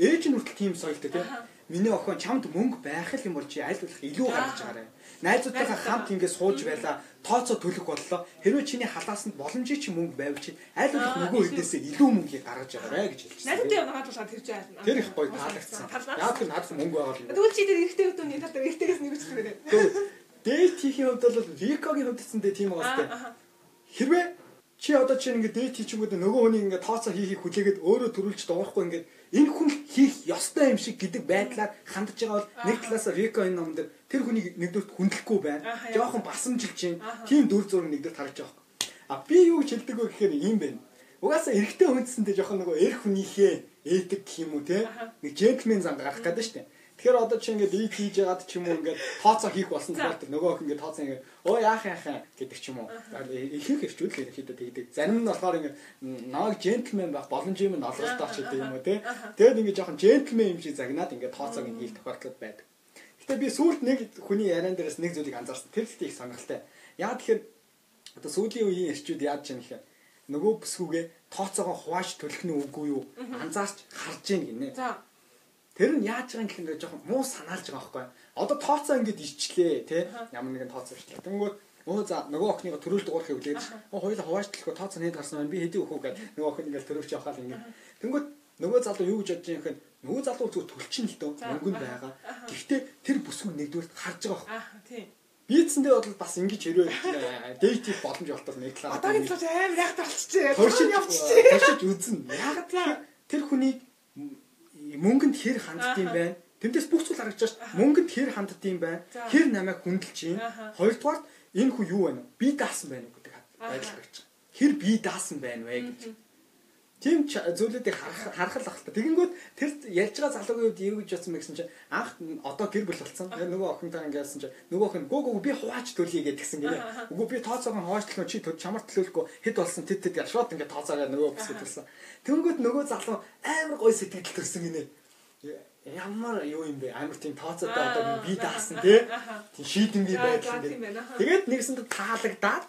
Ээж нь хүртэл тийм соёлтой тийм. Миний охин чамд мөнгө байх юм бол чи аль болох илүү гаргаж байгаарай. Найзуудтайгаа хамт ингээд сууж байла, тооцоо төлөх боллоо. Хэрвээ чиний халаасанд боломжтой чи мөнгө байвал чи аль болох нөгөө хэдээсээ илүү мөнгө гаргаж байгаарай гэж хэлчихсэн. Найзуудтай яваад тулаад тэр чинь айл. Тэр их гоё таалагдсан. Яг тэр надад мөнгө байгаа л. Тэгвэл чи тэр эрэгтэй хүмүүсийн талаар эрэгтэйгээс нэг үчтэй байна. Дээд хийхин хувьд бол Викогийн хувьд гэсэн дээ тийм байгаа сте. Хэрвээ чи одоо чинь ингээд дээд хийчингүүд нөгөө хүний ингээд тооцоо хийхийг хүлээгээд өөрөө төрүүлж дуурахгүй ингээд энэ хүн хийх ёстой юм шиг гэдэг байдлаар хандж байгаа бол нэг талаас Рико энэ номд тэр хүнийг нэгдүгээр хүндлэхгүй байна. Жохон басамжилж чинь тийм дүр зураг нэгдүгээр харж байгаа. А би юу гэж хэлдэг вэ гэхээр ийм байна. Угаасаа эрэгтэй хүнсэндээ жохон нөгөө эр хүнийхээ ээдэг гэх юм уу те нэг джентльмен зан гарах гэдэг дээ. Тэгэхээр одоо чи ингээд лид хийж ягаад ч юм уу ингээд тооцоо хийх болсон тохиолдолд нөгөө охин ингээд тооцоо ингээд оо яах яах гэдэг ч юм уу. Ихэнх эрчүүд л ихэд тэгдэг. Зарим нь болохоор ингээд нааг джентльмен байх боломж юм нь олголтоо ч гэдэг юм уу те. Тэгэд ингээд жоохон джентльмен юм шиг загнаад ингээд тооцоог нь хийх тохиолдол байдаг. Гэтэ би сүүлд нэг хүний яриан дээрээс нэг зүйлийг анзаарсан. Тэр ихтэй их сонирхолтой. Яа тэгэхээр одоо сүүлийн үеийн эрчүүд яаж юм гэхээр нөгөө бүсгүйгээ тооцоогоо хувааж төлөх нь үгүй юу анзаарч харж гин гинэ. За Тэр нь яаж байгаа юм гэхээр жоохон муу санаалж байгаа байхгүй. Одоо тооцоо ингэж ичлээ тий ямар нэгэн тооцоо ичлээ. Тэнгүүд өө за нөгөө охиныг төрүүлж дуурах хэвлээд хоёул хуваажтлахгүй тооцоо нэг гарсан байна. Би хэдий өгөх үү гэдэг нөгөө охин ингээл төрүүлж явахаа л ингэ. Тэнгүүд нөгөө залуу юу гэж бодож байгаа юм гэхээр нөгөө залуу зөв төлчин л дөө мөнгө нь байгаа. Гэхдээ тэр бүсгүй нэгдүгээр харж байгаа байхгүй. Тий. Бийцэндээ бол бас ингэж хэрвээ дейт хийх боломж олтол нэг талаа. Одоогийн талаас амар яг талчжээ. Туршиж явчихжээ. Туршиж үзнэ. Яг тэр хүнийг мөнгөнд хэр ханддсан байна. Тэмдээс бүх зүйл харагдаж байна. Мөнгөнд хэр ханддсан байна. Хэр намайг хүндэлж байна. Хоёрдугаар энэ хүн юу байна вэ? Би даасан байна уу гэдэг байдал гарч байгаа. Хэр би даасан байна вэ гэж. Тийм зүйлүүдийг харах л ахalta. Тэгэнгүүт тэр ярьж байгаа залуугийн үед юу гэж бодсон бэ гэсэн чинь анх одоо гэр бүл болсон. Нөгөө охинтой ингэсэн чинь нөгөө охин гоо гоо би хувааж төлье гэдгсэн гинэ. Үгүй би тооцоогоо хувааж төлөх чи чамар төлөхгүй хэд болсон тэт тэт шууд ингэ тооцоогоо нөгөө бүсэд төлсөн. Тэнгүүт нөгөө залуу амар гой сэтгэл төрсөн гинэ. Ямар юу юм бэ? Амар тийм тооцоотой одоо би даасан тий. Тийм шийдэмгий байдал. Тэгээд нэгсэнд таалагдаад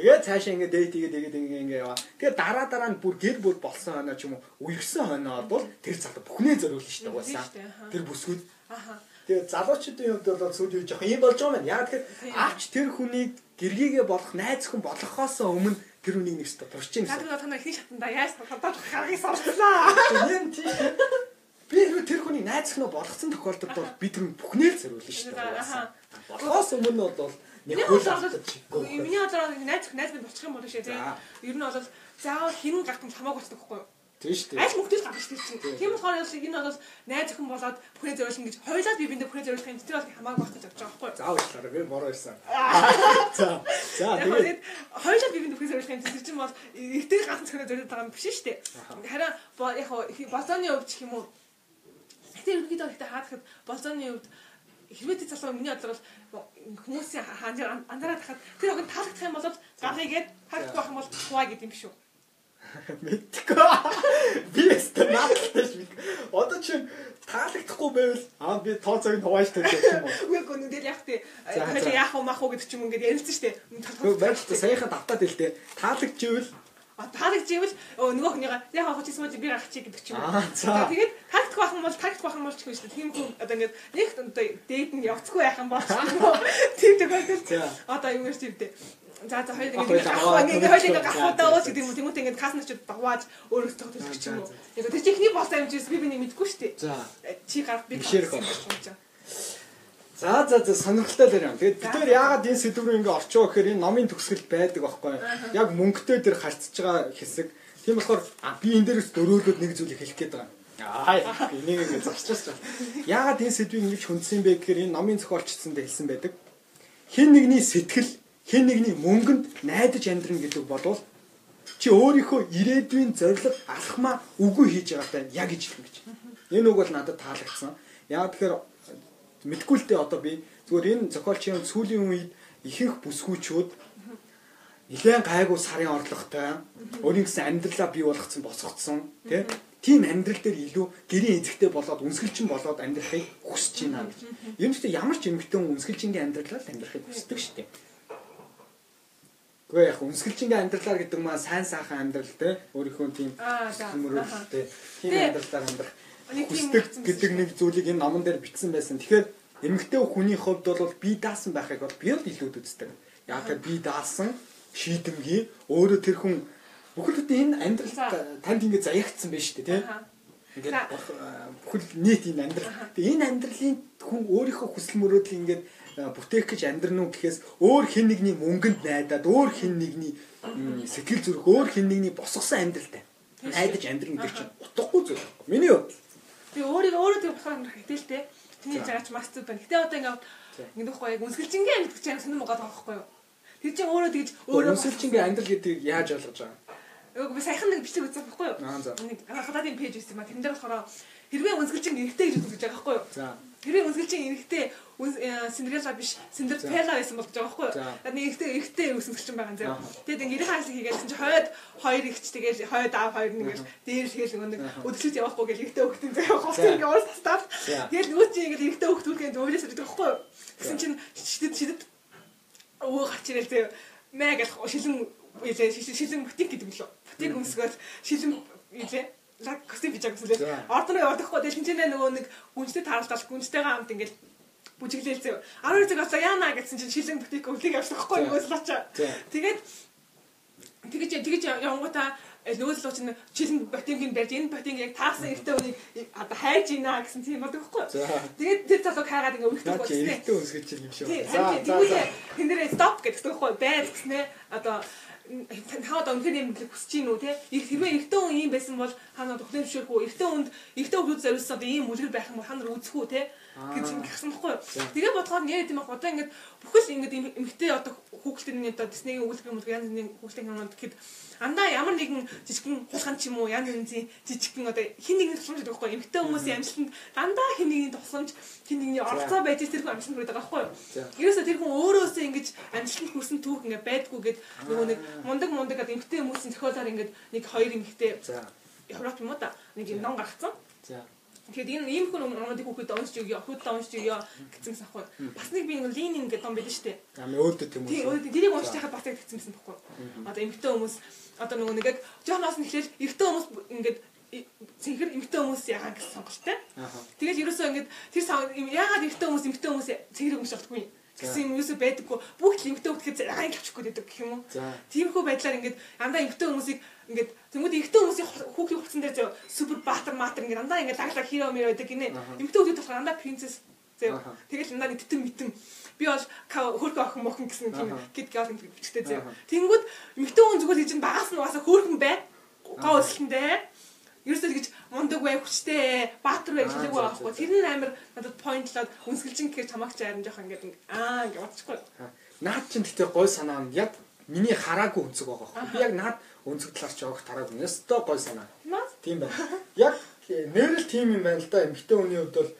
Тэгээд цаашаа ингээд дээд игээд игээд ингээд ингээд яваа. Тэгээд дараа дараа нь бүр гэр бүр болсон хоноо ч юм уу үерсэн хоноо бол тэр залуу бүхнээ зориулна шүү дээ угаасаа. Тэр бүсгүүд. Тэгээд залуучуудын хувьд бол сүүлийн жоох юм болж байгаа юм. Яа тэгэхээр авч тэр хүнийг гэргийгээ болох найз хүн болохоос өмнө тэр хүнийг нэг ч турч юм. Тэгээд та нар ихний шатанда яаж хадаад харгыг сорчлаа. Юм тийм би тэр хүний найз хүн болгоцсон тохиолдолд бол бид тэр бүхнээ л зориулна шүү дээ. Болохоос өмнө бол Миний бодлоор миний бодлоор найз найз минь болчих юм бол шээ тийм. Ер нь бол заавал хинэн гартан хамаагүй болчихдог байхгүй юу? Тийм шүү дээ. Аль мөнгөс гарч ирсэн чинь. Тийм болохоор энэ бол найз охин болоод бүхний зориулна гэж хоёулаа би биндээ бүхний зориулах юм тэр бол хамаагүй байх гэж бодож байгаа байхгүй юу? Заавал уучлаарай би бороо ирсэн. За. За тэгээд хоёулаа би биндээ бүхний зориулах юм тэр чинь бол ихтэй ганц зөвхөн зориулж байгаа юм биш шүү дээ. Харин яг болзооны хувьд ч юм уу. Гэтэ ерөнхийдөө ихтэй хаадахад болзооны хувьд хэрвээ тэр залуу миний бодлоор хүмүүсийн анзаараад хахад тэр охин таалагдах юм бол гаргийгээд харагдах байх юм бол хуаа гэдэг юм биш үү? Мэдгүй. Би өстө наадтай ш. Одоо чи таалагдахгүй байвал аа би тооцоог хувааж тавьж юм уу? Үгүй гоо нүдэл яг тий. Хоёул яах вэ мах уу гэдэг ч юм ингээд ярилцсан штэ. Үгүй байж та саяхан давтаад илтээ. Таалагдчихвэл таалагдчихвэл нөгөө хүнийгаа яг хавч гэсэн мэт би гаргачих гэдэг ч юм уу. Тэгээд тактик байх юм бол тактик байх юм бол ч юм шүү дээ. Тийм хүн одоо ингээд нэг одоо дээд нь явцгүй байх юм бол тийм байдаг. Одоо юм шиг тийм За за хоёул ингэ ингэ хоёул ингэ гахуудаа ууч гэдэг юм тийм үү ингэ касночд давааж өөрөөс тохиол төлөх ч юм уу. Яг тэр чихний болтой амжиж би биний мэдгүй шүү дээ. За. Чи гар би бишэрх юм. За за за сонирхолтой л юм. Тэгээд бид нэр яагаад энэ сэдв рүү ингэ орчоо гэхээр энэ номын төгсгөл байдаг байхгүй юу? Яг мөнгөтэй дээр харьцаж байгаа хэсэг. Тийм болохоор би энэ дээрээс дөрөөлөд нэг зүйлийг хэлэх гээд байгаа. Аа энийг ингэ зарчиж байна. Яагаад энэ сэдвийг ингэж хүндсэн бэ гэхээр энэ номын зохиолчдсанд хэлсэн байдаг. Хин нэгний сэтгэл хэн нэгний мөнгөнд найдаж амьдрна гэдэг бол чи өөрийнхөө ирээдүйн зорилго алхмаа үгүй хийж байгаатай яг ижил гэж. Энэ үг бол надад таалагдсан. Яг тэгэхээр мэдгүй л дээ одоо би зүгээр энэ зохиолчийн сүүлийн үед ихэнх бүсгүүчүүд нэлээд гайгүй сарын орлоготой өөрийн гэсэн амьдралаа бий болгоцсон босгоцсон тий? Тийм амьдрал дээр илүү гэрийн эзэгтэй болоод үнсгэлчин болоод амьдрахыг хүсэж байна гэж. Юм ч ямар ч эмэгтэй хүн үнсгэлжингийн амьдралаар амьдрахыг хүсдэг шүү дээ. Гэхдээ яг үнсгэлжингийн амьдралаар гэдэг маань сайн сайхан амьдрал те өөрийнхөө тийм хүмүүрэлтэй тийм амьдралаар амьдрах хүсдэг гэдэг нэг зүйлийг энэ номон дээр бичсэн байсан. Тэгэхээр эмэгтэй хүний хувьд бол би даасан байхыг бол би л илүү үздэг. Яг тэр би даасан шийдэмгий өөрөө тэр хүн бүхэл бүтэн энэ амьдрал танд ингэ заягдсан байж тээ тийм. Ингээд бүхэл нийт энэ амьдрал. Тэгээ энэ амьдралын хүн өөрийнхөө хүсэл мөрөөдөл ингээд бүтээх гэж амьдрнуу гэхээс өөр хин нэгний мөнгөнд найдаад өөр хин нэгний сэтгэл зүрх өөр хин нэгний босгосон амьдралтай найдаж амьдрын гэдэг чинь утгагүй зүйл. Миний хувьд. Би өөрийгөө өөрөө тэр болохоор хэтэлтэй. Тэний жаач мастер байна. Гэтэ одоо ингээд ингэдэг байхгүй яг үнсгэлжингийн амьдрал гэж яг сонирм байгаа байхгүй юу? Тэр чинь өөрөө тэгж өөрөө үнсгэлжингийн амьдрал гэдгийг яаж ойлгож байгаа юм? Өөг би саяхан нэг бичлэг үзсэн байхгүй юу? Нэг хадатын пэйж байсан юм а. Тэрэн дээр болохоор хэрвээ үнсгэлжин эргэтэй гэж үзэж байгаа байхгүй юу? За. Хэрвээ үнсгэлжин эргэтэй Синдрелла биш Синдерпелла байсан болж байгаа байхгүй юу? Нэг эргэтэй эргэтэй үнсгэлжин байгаа юм зэ. Тэгээд ингээд ирэх хаалт хийгээл чинь хойд хоёр ихч тэгээд хойд аав хоёр нэгэл дээр тэгэл нэг өдөрчөж явахгүй гэл эргэтэй хөхтөн зэ явахгүй. Ингээд уус тастав. Тэгээд нөгөө чинь ингээд эргэтэй хөхт үлгэн зөөлөөс ирдэг байхгүй юу? Гэсэн чинь шидэд шидэд өө гарч ирэл зэ мэ гэх шилэн шилэн бутик гэдэг лөө. Бутик өмсгөөд шилэн илээ лаг костюм бижаг гэсэн. Ордоно явахдаггүй тэгэл тэнцэнэ нөгөө нэг гүнжтэй тааралдал гүнжтэйгээ хамт ингээл бүжиглээл зөө. 12 цаг болоо яана гэсэн чинь шилэн бутик өвлийг явуулахгүй юу лачаа. Тэгээд тэгэж тэгэж явангуудаа нөөцлөө чинь шилэн ботингийн барьж энэ ботинг яг таасан эртөө үнийг одоо хайж ийна гэсэн тийм бодог байхгүй. Тэгээд тэр залууг хайгаад ингээ өргөдөг болсон. Эртөө өсгөж юм шүү. За за. Тэн дээр стоп гэдэг байхгүй байл гэснээр одоо та одоо үнхээр юм хүсэж гин үү те хэрвээ эртөө хүн ийм байсан бол ханаа төхлөм ширх үү эртөө хүнд эртөө хүмүүс зориулсан одоо ийм үлгэр байх юм бол ханаа үзэх үү те гэж ингэсэн баггүй тэгээ бодохоор нэр тийм баг одоо ингээд бүхэл ингээд эмгтэй одоо хүүхдийн одоо Диснейгийн өгүүлбэр юм янз бүрийн хүүхдийн юмуд гэхэд андаа ямар нэгэн жижигхэн хулган ч юм уу янз бүрийн жижигхэн одоо хин нэгний тусламж гэдэг байхгүй эмгтэй хүмүүсийн амжилтанд дандаа хин нэгний тусламж хин нэгний оролцоо байж тэр хүн амжилтанд байгаа байхгүй ерөөсө тэр хүн өөрөөсөө ингэж амжилтанд хүрсэн түүх ингээ байдгүй гэд нөгөө нэг мундаг мундаг эмгтэй хүмүүсийн зохиолоор ингээ нэг хоёр эмгтэй Европ юм уу та? Нэг ном гаргацсан. За Тэгэхээр энэ ийм хүн номуудыг хүүхэд уншиж өгөө, хүүхэд уншиж өгөө гэсэн юм аахгүй. Бас нэг би нэг Ленин гэдэг ном байдаг шүү дээ. Аа өөдөө тийм үү. Тийм өөдөө тэрийг уншиж байхад бас тэгсэн юмсан байхгүй. Одоо эмгтэн хүмүүс одоо нөгөө нэг яг Джоноос нь ихлээл эртөө хүмүүс ингээд цэнхэр эмгтэн хүмүүс яагаад гэсэн сонголттой. Тэгэл ерөөсөө ингээд тэр яагаад эртөө хүмүүс эмгтэн хүмүүс цэнхэр хүмүүс болтгүй гэсэн юм юусо байдаггүй. Бүгд эмгтэн хөлтөд зайг авчихгүй гэдэг гэх юм уу. Тиймэрхүү байдлаар ингээд андаа эмгтэн хүмүүсийг ингээд Тэнгүүд ихтэй хүмүүсийн хүүхдийн хувцсан дээр зөө супер баатар маатар ингээд дандаа ингээд лаглаг хиро мэр байдаг гинэ. Эмэгтэй хүмүүс болохоор дандаа принцесс зөө. Тэгэл надад тэтэн митэн би бол хөөрхөн охин мохон гэсэн тийм гэд гал бичгтэй зөө. Тэнгүүд эмэгтэй хүн зүгээр хийж багаас нь угаасаа хөөрхөн бай. Гоо өсөлтөндөө ерөөсөө гэж мундаг бай хүчтэй баатар бай хэлээг байхгүй. Тэр нь амар надад поинтлоод үнсгэлжин гэхээр чамаагч харин жоох ингээд аа ингээд бодчихгүй. Наад чинь тэгтээ гой санаа нь яг миний хараагүй өнцөг байгаа. Би яг наад өнцөг талаар ч явах тараагүй. Ястаа гой санаа. Тийм байна. Яг нэрэл тийм юм байна л да. Эмэгтэй хүний хувьд бол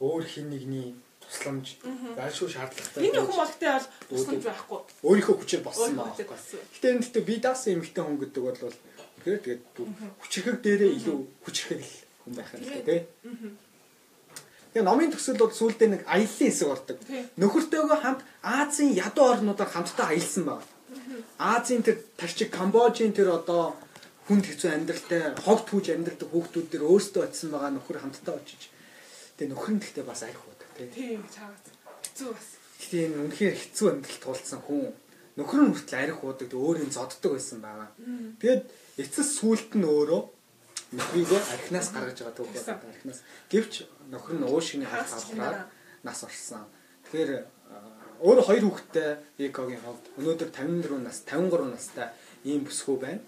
өөр хин нэгний тусламж зайлшгүй шаардлагатай. Миний хүн болготой бол тусламж байхгүй. Өөрийнхөө хүчээр болсон байгаа. Гэтэ энэ дэхтэй би даасан эмэгтэй хүн гэдэг бол Тэгэхээр тэгээд хүчрхэг дээрээ илүү хүчрхэг л хүн байх юм л тий. Тэгээ номын төсөл бол сүүлдээ нэг аяллаа хэсэг ордог. Нөхөртөөгөө хамт Азийн ядуу орнуудаар хамтдаа аялсан байна. Азийн тэр тарчиг Камбожийн тэр одоо хүнд хэцүү амьдралтай хог түүж амьдралтай хүүхдүүд дээр өөрсдөө очисон байгаа нөхөр хамтдаа очиж. Тэгээ нөхөр нь гэхдээ бас арх уудаг тий. Тийм чаагаад хэцүү бас. Энэ үнэхээр хэцүү амьдрал туулсан хүн нөхөр нь хүртэл арх уудаг өөрийн зодддаг байсан байгаа. Тэгээд эцэс сүулт нь өөрөө нөхрийгөө архинаас гаргаж байгаа түүх байна. Архинаас гэвч нөхөр нь уушгины хавц авраад нас орсон. Тэгэхээр өөр хоёр хүүхэдтэй Экогийн хувьд өнөөдөр 54 нас 53 настай ийм бүсгүй байна.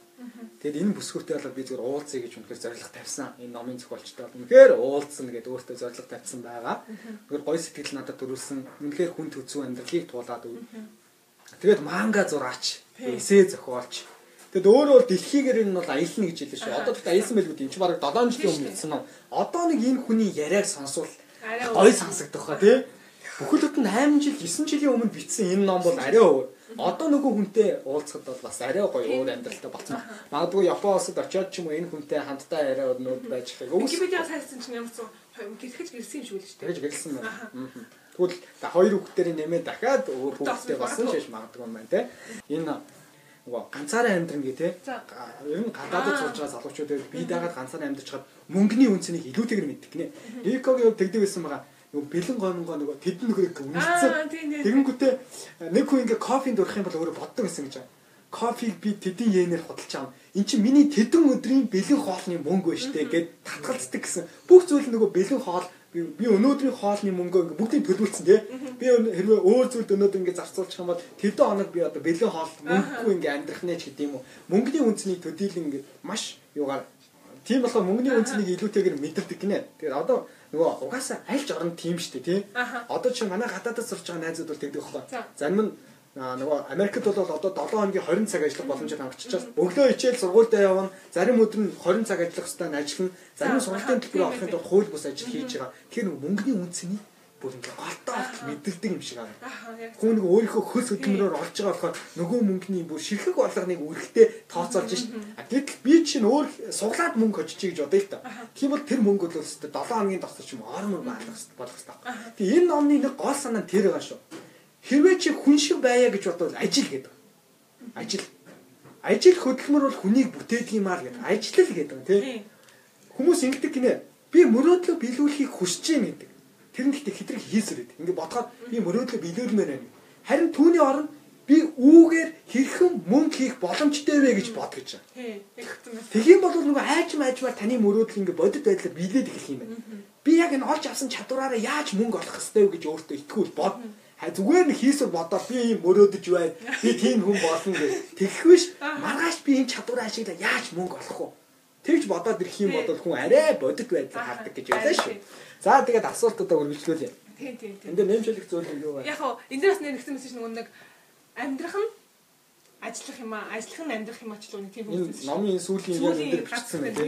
Тэгэд энэ бүсгүүртэй бол би зөвхөн уулзъя гэж үнэхээр зориг тавьсан. Энэ номын зохиолчтой бол үнэхээр уулзсан гэдээ өөртөө зориг тавьсан байгаа. Тэгэхээр гоё сэтгэл надад төрүүлсэн. Үнэхээр хүн төцөө амьдралыг туулаад өг. Тэгээд манга зураач, эсээ зохиолч Тэгэд өөрөө бол дэлхийгээр энэ бол аялна гэж хэлсэн шүү. Одоо тэгт аялсан байлгүй юм чи бараг 7 жилийн өмнө хэлсэн нь. Одоо нэг энэ хүний яриаг сонсвол гоё сонсогдох ба тий. Бүхэл бүтэн 8 жил 9 жилийн өмнө бичсэн энэ ном бол арай өөр. Одоо нөгөө хүнтэй уулзахад бол бас арай гоё өөр амьдралтай болсон. Магадгүй Япон улсад очиод ч юм уу энэ хүнтэй хамтдаа арай өнөөд байж их. Википедиа хайрсан чинь ямар ч гэрхэж гэрсэн юм шүү дээ. Тэгэж гэрсэн байна. Тэгвэл хоёр хүүхдэрийн нэмээ дахиад өөр хүүхдтэй болсон шиш магадгүй юм байна те. Энэ нөгөө ганцаараа амьдран гэ тэ. Ер нь гадаадд сурж байгаа залуучууд бие дагаад ганцаараа амьдарч хаад мөнгөний үнцнийг илүүтэйгээр мэддэг гинэ. Икогийн хувьд тэгдэг байсан байгаа. Нөгөө бэлэн гомгоо нөгөө тэдэн нөхрийг үнэлцэн. Тэгэнгүүтээ нэг хүн ингээ кофенд урах юм бол өөрөө боддог гэсэн гэж байна. Кофег би тэдэн йенээр худалч аав. Эн чинь миний тэдэн өдрийн бэлэн хоолны мөнгө байна штэ гэд татгалцдаг гэсэн. Бүх зүйл нөгөө бэлэн хоол би өнөөдрийн хоолны мөнгөө ингээ бүгдийг төлөвлөсөн тий. Би хэрвээ өөр зүйлд өнөөдөр ингээ зарцуулчих юм бол тэдэн хоног би одоо бэлэн хоол мөнгөгүй ингээ амьдрах нэ ч гэдэг юм уу. Мөнгөний үнцнийг төдийлөн ингээ маш юугаар тийм болохоор мөнгөний үнцнийг илүүтэйгээр мэдэрдэг гинэ. Тэгээд одоо нөгөө угаасаа аль ч орнд тийм штэ тий. Одоо чи манай гадаадд сурч байгаа найзууд бол тэгдэг байхгүй. Зарим нь нөгөө Америкт бол одоо 7 хоногийн 20 цаг ажиллах боломжтой хангаччихсан. Өглөө хичээл сургуультай явна. Зарим өдөр нь 20 цаг ажиллах хэвээр ажиллана. Зарим сургуулийн төлбөр авахын тулд хууль бус ажил хийж байгаа. Тэгэхээр нөгөө мөнгөний үнцнийг бүр ингээ голтоо мэдэрдэг юм шиг аа. Хүн нэг өөрийнхөө хөл хөдөлмөрөөр олж байгаа болохоор нөгөө мөнгөний бүр ширхэг болгоныг үргэлтэй тооцоолж шин. Гэтэл би чинь өөр суглаад мөнгө хоччих гэж бодъё л та. Тийм бол тэр мөнгө бол өстой 7 хоногийн тосч юм ормор болох болох хэрэгтэй. Тэгээ энэ номны нэг гол санаа нь тэр байгаа шүү Хэрвээ чи хүн шиг байя гэж бодвол ажил гэдэг. Ажил. Ажил хөдөлмөр бол хүнийг бүтээдэг юм аа гэдэг. Ажил л гэдэг тийм. Хүмүүс ингэдэг гинэ. Би мөрөөдлөө биелүүлэхийг хүсэж юм гэдэг. Тэр нь гэхдээ хэтрэг хийсэр гэдэг. Ингээ бодоход би мөрөөдлөө биелүүлмээр байна. Харин түүний оронд би үүгээр хэрхэн мөнгө хийх боломжтой вэ гэж бодгож байна. Тэгхийн бол нөгөө айж майжмаар таны мөрөөдөл ингээ бодит байдлаар биелээд эхлэх юм байна. Би яг энэ олж авсан чадвараараа яаж мөнгө олох хэвтэй вэ гэж өөртөө итгүүл бод зүгээр нэг хийсвэр бодоод би ийм мөрөөдөж байна. Би тийм хүн болно гэх. Тэгэх биш. Маргааш би ийм чадвар ашиглаа яаж мөнгө олох вэ? Тэгж бодоод ирэх юм бол хүн арай бодит байдлаар хардаг гэж байлаа шүү. За тэгээд асуултуудаа үргэлжлүүлье. Тийм тийм тийм. Энд нэмжлэх зүйл юу вэ? Яг хоо энэ дээрс нэрхсэн мэсэж нөгөө нэг амьдрах нь ажиллах юм аа, ажиллах нь амьдрах юм л нэг тийм үү. Номын сүүлийн энэ дээр бичсэн байх.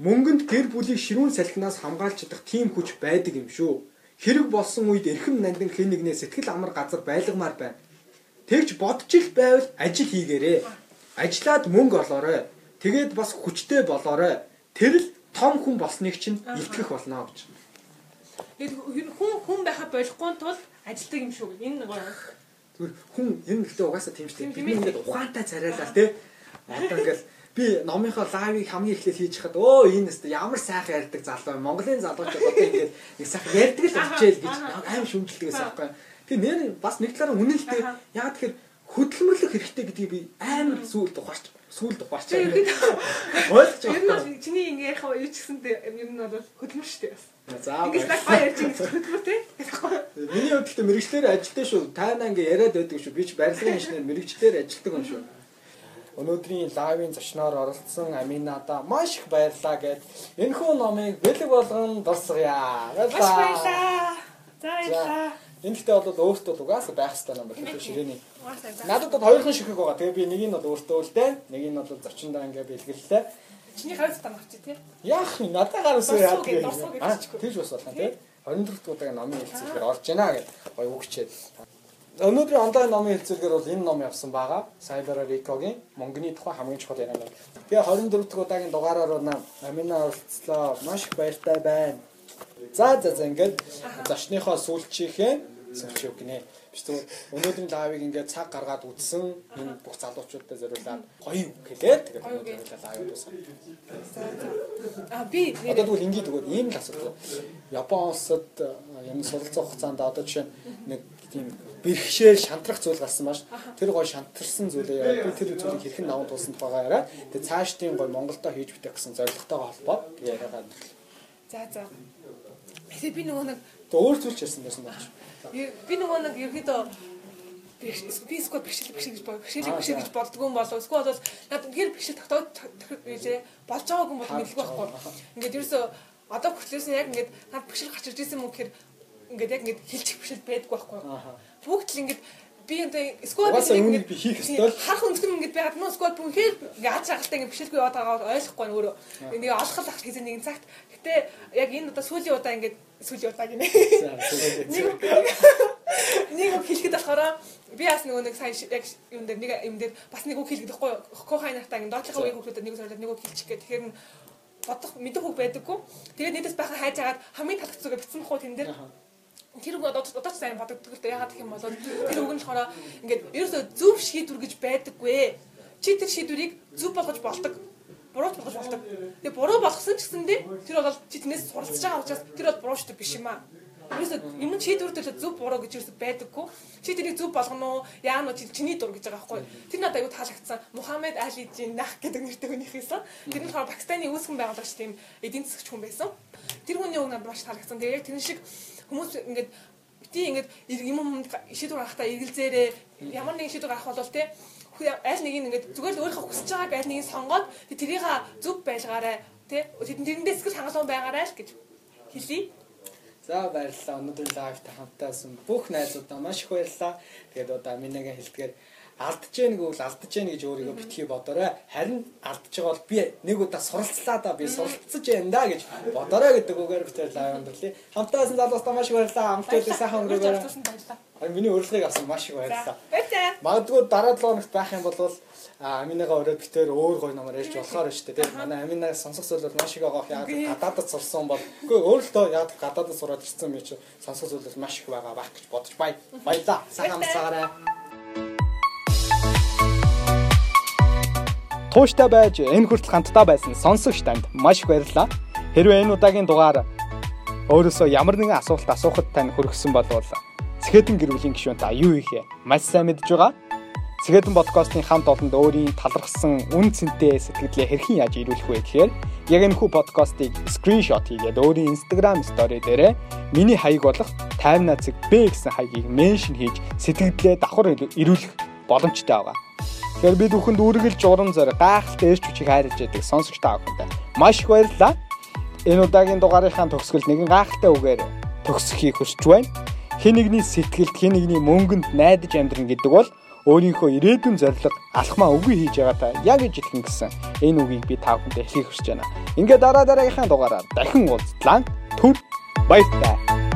Мөнгөнд гэр бүлийг ширүүн салхинаас хамгаалж чадах тийм хүч байдаг юм шүү хэрэг болсон үед эрхэм нандин хэн нэгнээ сэтгэл амар газар байлгамаар байна. Тэгж бодож ил байвал ажил хийгээрэй. Ажлаад мөнгө олоорой. Тэгээд бас хүчтэй болоорой. Тэр л том хүн болсныг чинь илтгэх болно гэж. Тэгээд хүн хүн байхад болохгүй тул ажилтдаг юм шүү. Энэ нэг зүгээр хүн энэ гэхдээ угаасаа тийм шүү. Би ингээд ухаантай царайлаа тий. Одоо ингээд би номынхоо лайвыг хамгийн эхлээд хийж хахад өө энэ өстө ямар сайхан ярьдаг залуу. Монголын залуучууд одоо ингээд нэг сайхан ярьдаг л болчихъя гэж аим шүмжилдэг гэсэн байхгүй. Тэгээ нэр бас нэг талаараа үнэн л дээ. Яг тэгэхээр хөдөлмөрлөх хэрэгтэй гэдгийг би амар зүйл ухаарч. Сүүлд бачаа. Ойлгож байна. Энэ чиний ингээ яхаа юу ч гэсэндээ ер нь бол хөдөлмөр шүү дээ. За. Ингээс баг баяр чинь хөдөлмөр тий. Миний хувьд гэхдээ мэрэгчлэр ажилтдаг шүү. Тайна ингээ яриад байдаг шүү. Би ч барилгын инженер мэрэгчлэр ажилтдаг юм шүү. Өнөөдрийн лайвын зочноор оролцсон Аминада маш их баярлаа гэд энэхүү номыг бэлэг болгон дурсгая. Баярлалаа. За баярлалаа. Энэ гэхдээ бол өөртөө угаасаа байх хэрэгтэй юм байна тийм ширээний. Надад бол хоёрхан ширхэг байгаа. Тэгээ би нэг нь бол өөртөө үлдээ, нэг нь бол зочиндоо ингээ бэлгэллээ. Чиний тань авчи тий. Яах юм надад гарсан яа. Тэгж бас болно тий. 24 дахь удаагийн номын хэлцүүлгээр орж байна гэж гоё үгчээд. Өнөөдрийн онлайн номын хэлцүүлгээр бол энэ ном явсан байгаа. Cyber Rico-гийн мөнгөний тухай хамгийн чухал яриа байна. Тэгээ 24 дахь удаагийн дугаараар Амина оролцлоо. Маш их баяртай байна. За за за ингээд зочныхоо сүүлчийнхээ сүүлч юу гинэ. Биш тэгвэл өнөөдрийн лайвыг ингээд цаг гаргаад үзсэн энэ бүх залуучуудад зориулаад гоё гэлээ тэгээд зориулаад лайв дуусгав. А би одоо тэгвэл ингээд өгөөд ийм л асуудал. Япон улсад юм суралцах хугацаанд одоо жишээ нэг тийм бэрхшээл шантрах зүйл гарсан маш. Тэр гой шантарсан зүйлээ би тэр зүйлийг хэрхэн даван туулсан байгаа яриа тэгээ цааш тийм гой Монголдо хийж бүтэх гэсэн зорилготойгоо холбоод яриагаад за за Тэгээ би нөгөө нэг өөр зүйлч ярьсан байсан байна. Би нөгөө нэг ерөөдөө би скот бишэл бишэл гэж бод бишэл бишэл гэж болдгоо юм болов эсвэл бол надад гэр бишэл тогтоод гэж болж байгаагүй бол мэдлгүй байхгүй. Ингээд ерөөсөө одоо хүртлээс яг ингээд над бишэл гарч ирж исэн юм гэхээр ингээд яг ингээд хэлчих бишэл байдгүй байхгүй. Бүгд л ингээд би энэ сквад ингээд би хийх ёстой. Харах өнцгөр ингээд байгаад нөө сквад бүнхээр ингээд аж аргалтай ингээд бишэлгүй яваад байгаагаа ойлгохгүй нь өөрөө. Энийг олох л хийсэн нэгэн цагт. Гэтэ яг энэ удаа сүүлийн удаа ингээд сүүлийн удаа гинэ. Нэг нэг үг хэлэхэд болохоор би бас нөгөө нэг сайн яг юм дээр нэг юм дээр бас нэг үг хэлгээд байхгүй кохай нартаа ингээд доотлохоо үеийн хүмүүсд нэг зориулаад нэг үг хэлчих гэх. Тэгэхээр бодох мэдэх үг байдаггүй. Тэгээд нийтэс байхаа хайж агаад хамгийн талх зүгээ битсэн бохоо тэн дээр Тэр үг одоо одоо сайн бодогддог л да ягаад гэх юм бол тэр үг нь болохоор ингээд ерөөсөө зөв шийдвэр гэж байдаггүй. Чи тэр шийдвэрийг зөв болгож болдог. Буруу болгож болдог. Тэгээ буруу болгосон ч гэсэндээ тэр бол чи тэрнээс суралцж байгаа учраас тэр бол буруу шийдвэр биш юм аа. Ерөөсөө юм шийдвэр төлөө зөв буруу гэж ерөөсөө байдаггүй. Чи тэрийг зөв болгоно уу? Яа нь чи чиний дур гэж байгаа байхгүй. Тэр надад аюу таалагдсан. Мухаммед Али Жиннах гэдэг нэртэй хүнийх юмсан. Тэр нь болохоор Пакистаны үүсгэн байгуулагч тийм эдийн засгч хүн байсан. Тэр хүний үг надад маш таалагдсан. Тэгээ яг тэр шиг хүмүүс ингээд бити ингээд юм юм шийдвэр гаргахтаа эргэлзээрээ ямар нэгэн шийдвэр гаргах бол те аль нэг ингээд зүгээр л өөрийнхөө хүсэж байгааг аль нэг сонгоод тэрийг зөв байлгаарай те тэрэндээ сэтгэл хангалуун байгаарай л гэж хэлье. За баярлалаа. Өнөөдрийн лайвтай хамтаасан бүх найзуудаа маш их баярлалаа. Тэгээд одоо минийгээ хэлдгээр алдж гэнэ гэвэл алдж гэнэ гэж өөрийгөө битгий бодорой. Харин алдж байгаа бол би нэг удаа суралцлаа да би суралцж байна да гэж бодорой гэдэг үгээр битэр лайв өндөрлөе. Хамтаасан залуустаа маш их баярлалаа. Хамтдаа сайхан өнгөрөөгөө. Харин миний урилгыг авсан маш их баярлалаа. Магадгүй дараа 7 хоногт байх юм бол Аминагаа өрөөд битээр өөр гой номоор ярьж болохоор шүү дээ. Манай Аминаа сонсох зүйл бол маш их байгаа. Яг гадаадд сурсан бол үгүй өөрөлдөө яг гадаадд сураад ирсэн юм чи сонсох зүйл бол маш их байгаа байх гэж бодож бай. Баялаа. Сайхан амсаарай. Тууштай байж энэ хүртэл хамтдаа байсан сонсогч танд маш их баярлалаа. Хэрвээ энэ удаагийн дугаар өөрөөсөө ямар нэгэн асуулт асуухад тань хүргэсэн бол Цэхэдэн гэр бүлийн гишүүн та юу хийхээ маш сайн мэдж байгаа. Цэхэдэн подкастын хамт олонд өөрийн талархсан үн цэнтэй сэтгэлээ хэрхэн яаж ирүүлэх вэ гэхээр яг энэ хүү подкастыг скриншот хийгээд өөрийн Instagram story дээрээ миний хаяг болох таймна цэг Б гэсэн хаягийг меншн хийж сэтгэлдээ давхар ирүүлэх боломжтой байгаа. Тэгэхээр бид бүхэнд үргэлж урам зориг гайхалтай эрч хүчийг хайрлаж яадаг сонсогч та бүхэнд маш их баярлалаа. Энэ удаагийн дугаарынхаа төгсгөл нэгэн гайхалтай үгээр төгсөхийг хүсэж байна. Хэн нэгний сэтгэлд хэн нэгний мөнгөнд найдаж амьдрын гэдэг бол өөрийнхөө ирээдүйн зорилго алхмаа үгүй хийж байгаа та яг ижилхэн гэсэн энэ үгийг би та бүхэнд хэлхийг хүсэж байна. Ингээ дараа дараагийнхаа дугаараар дахин уулзлаа. Түр баяртай.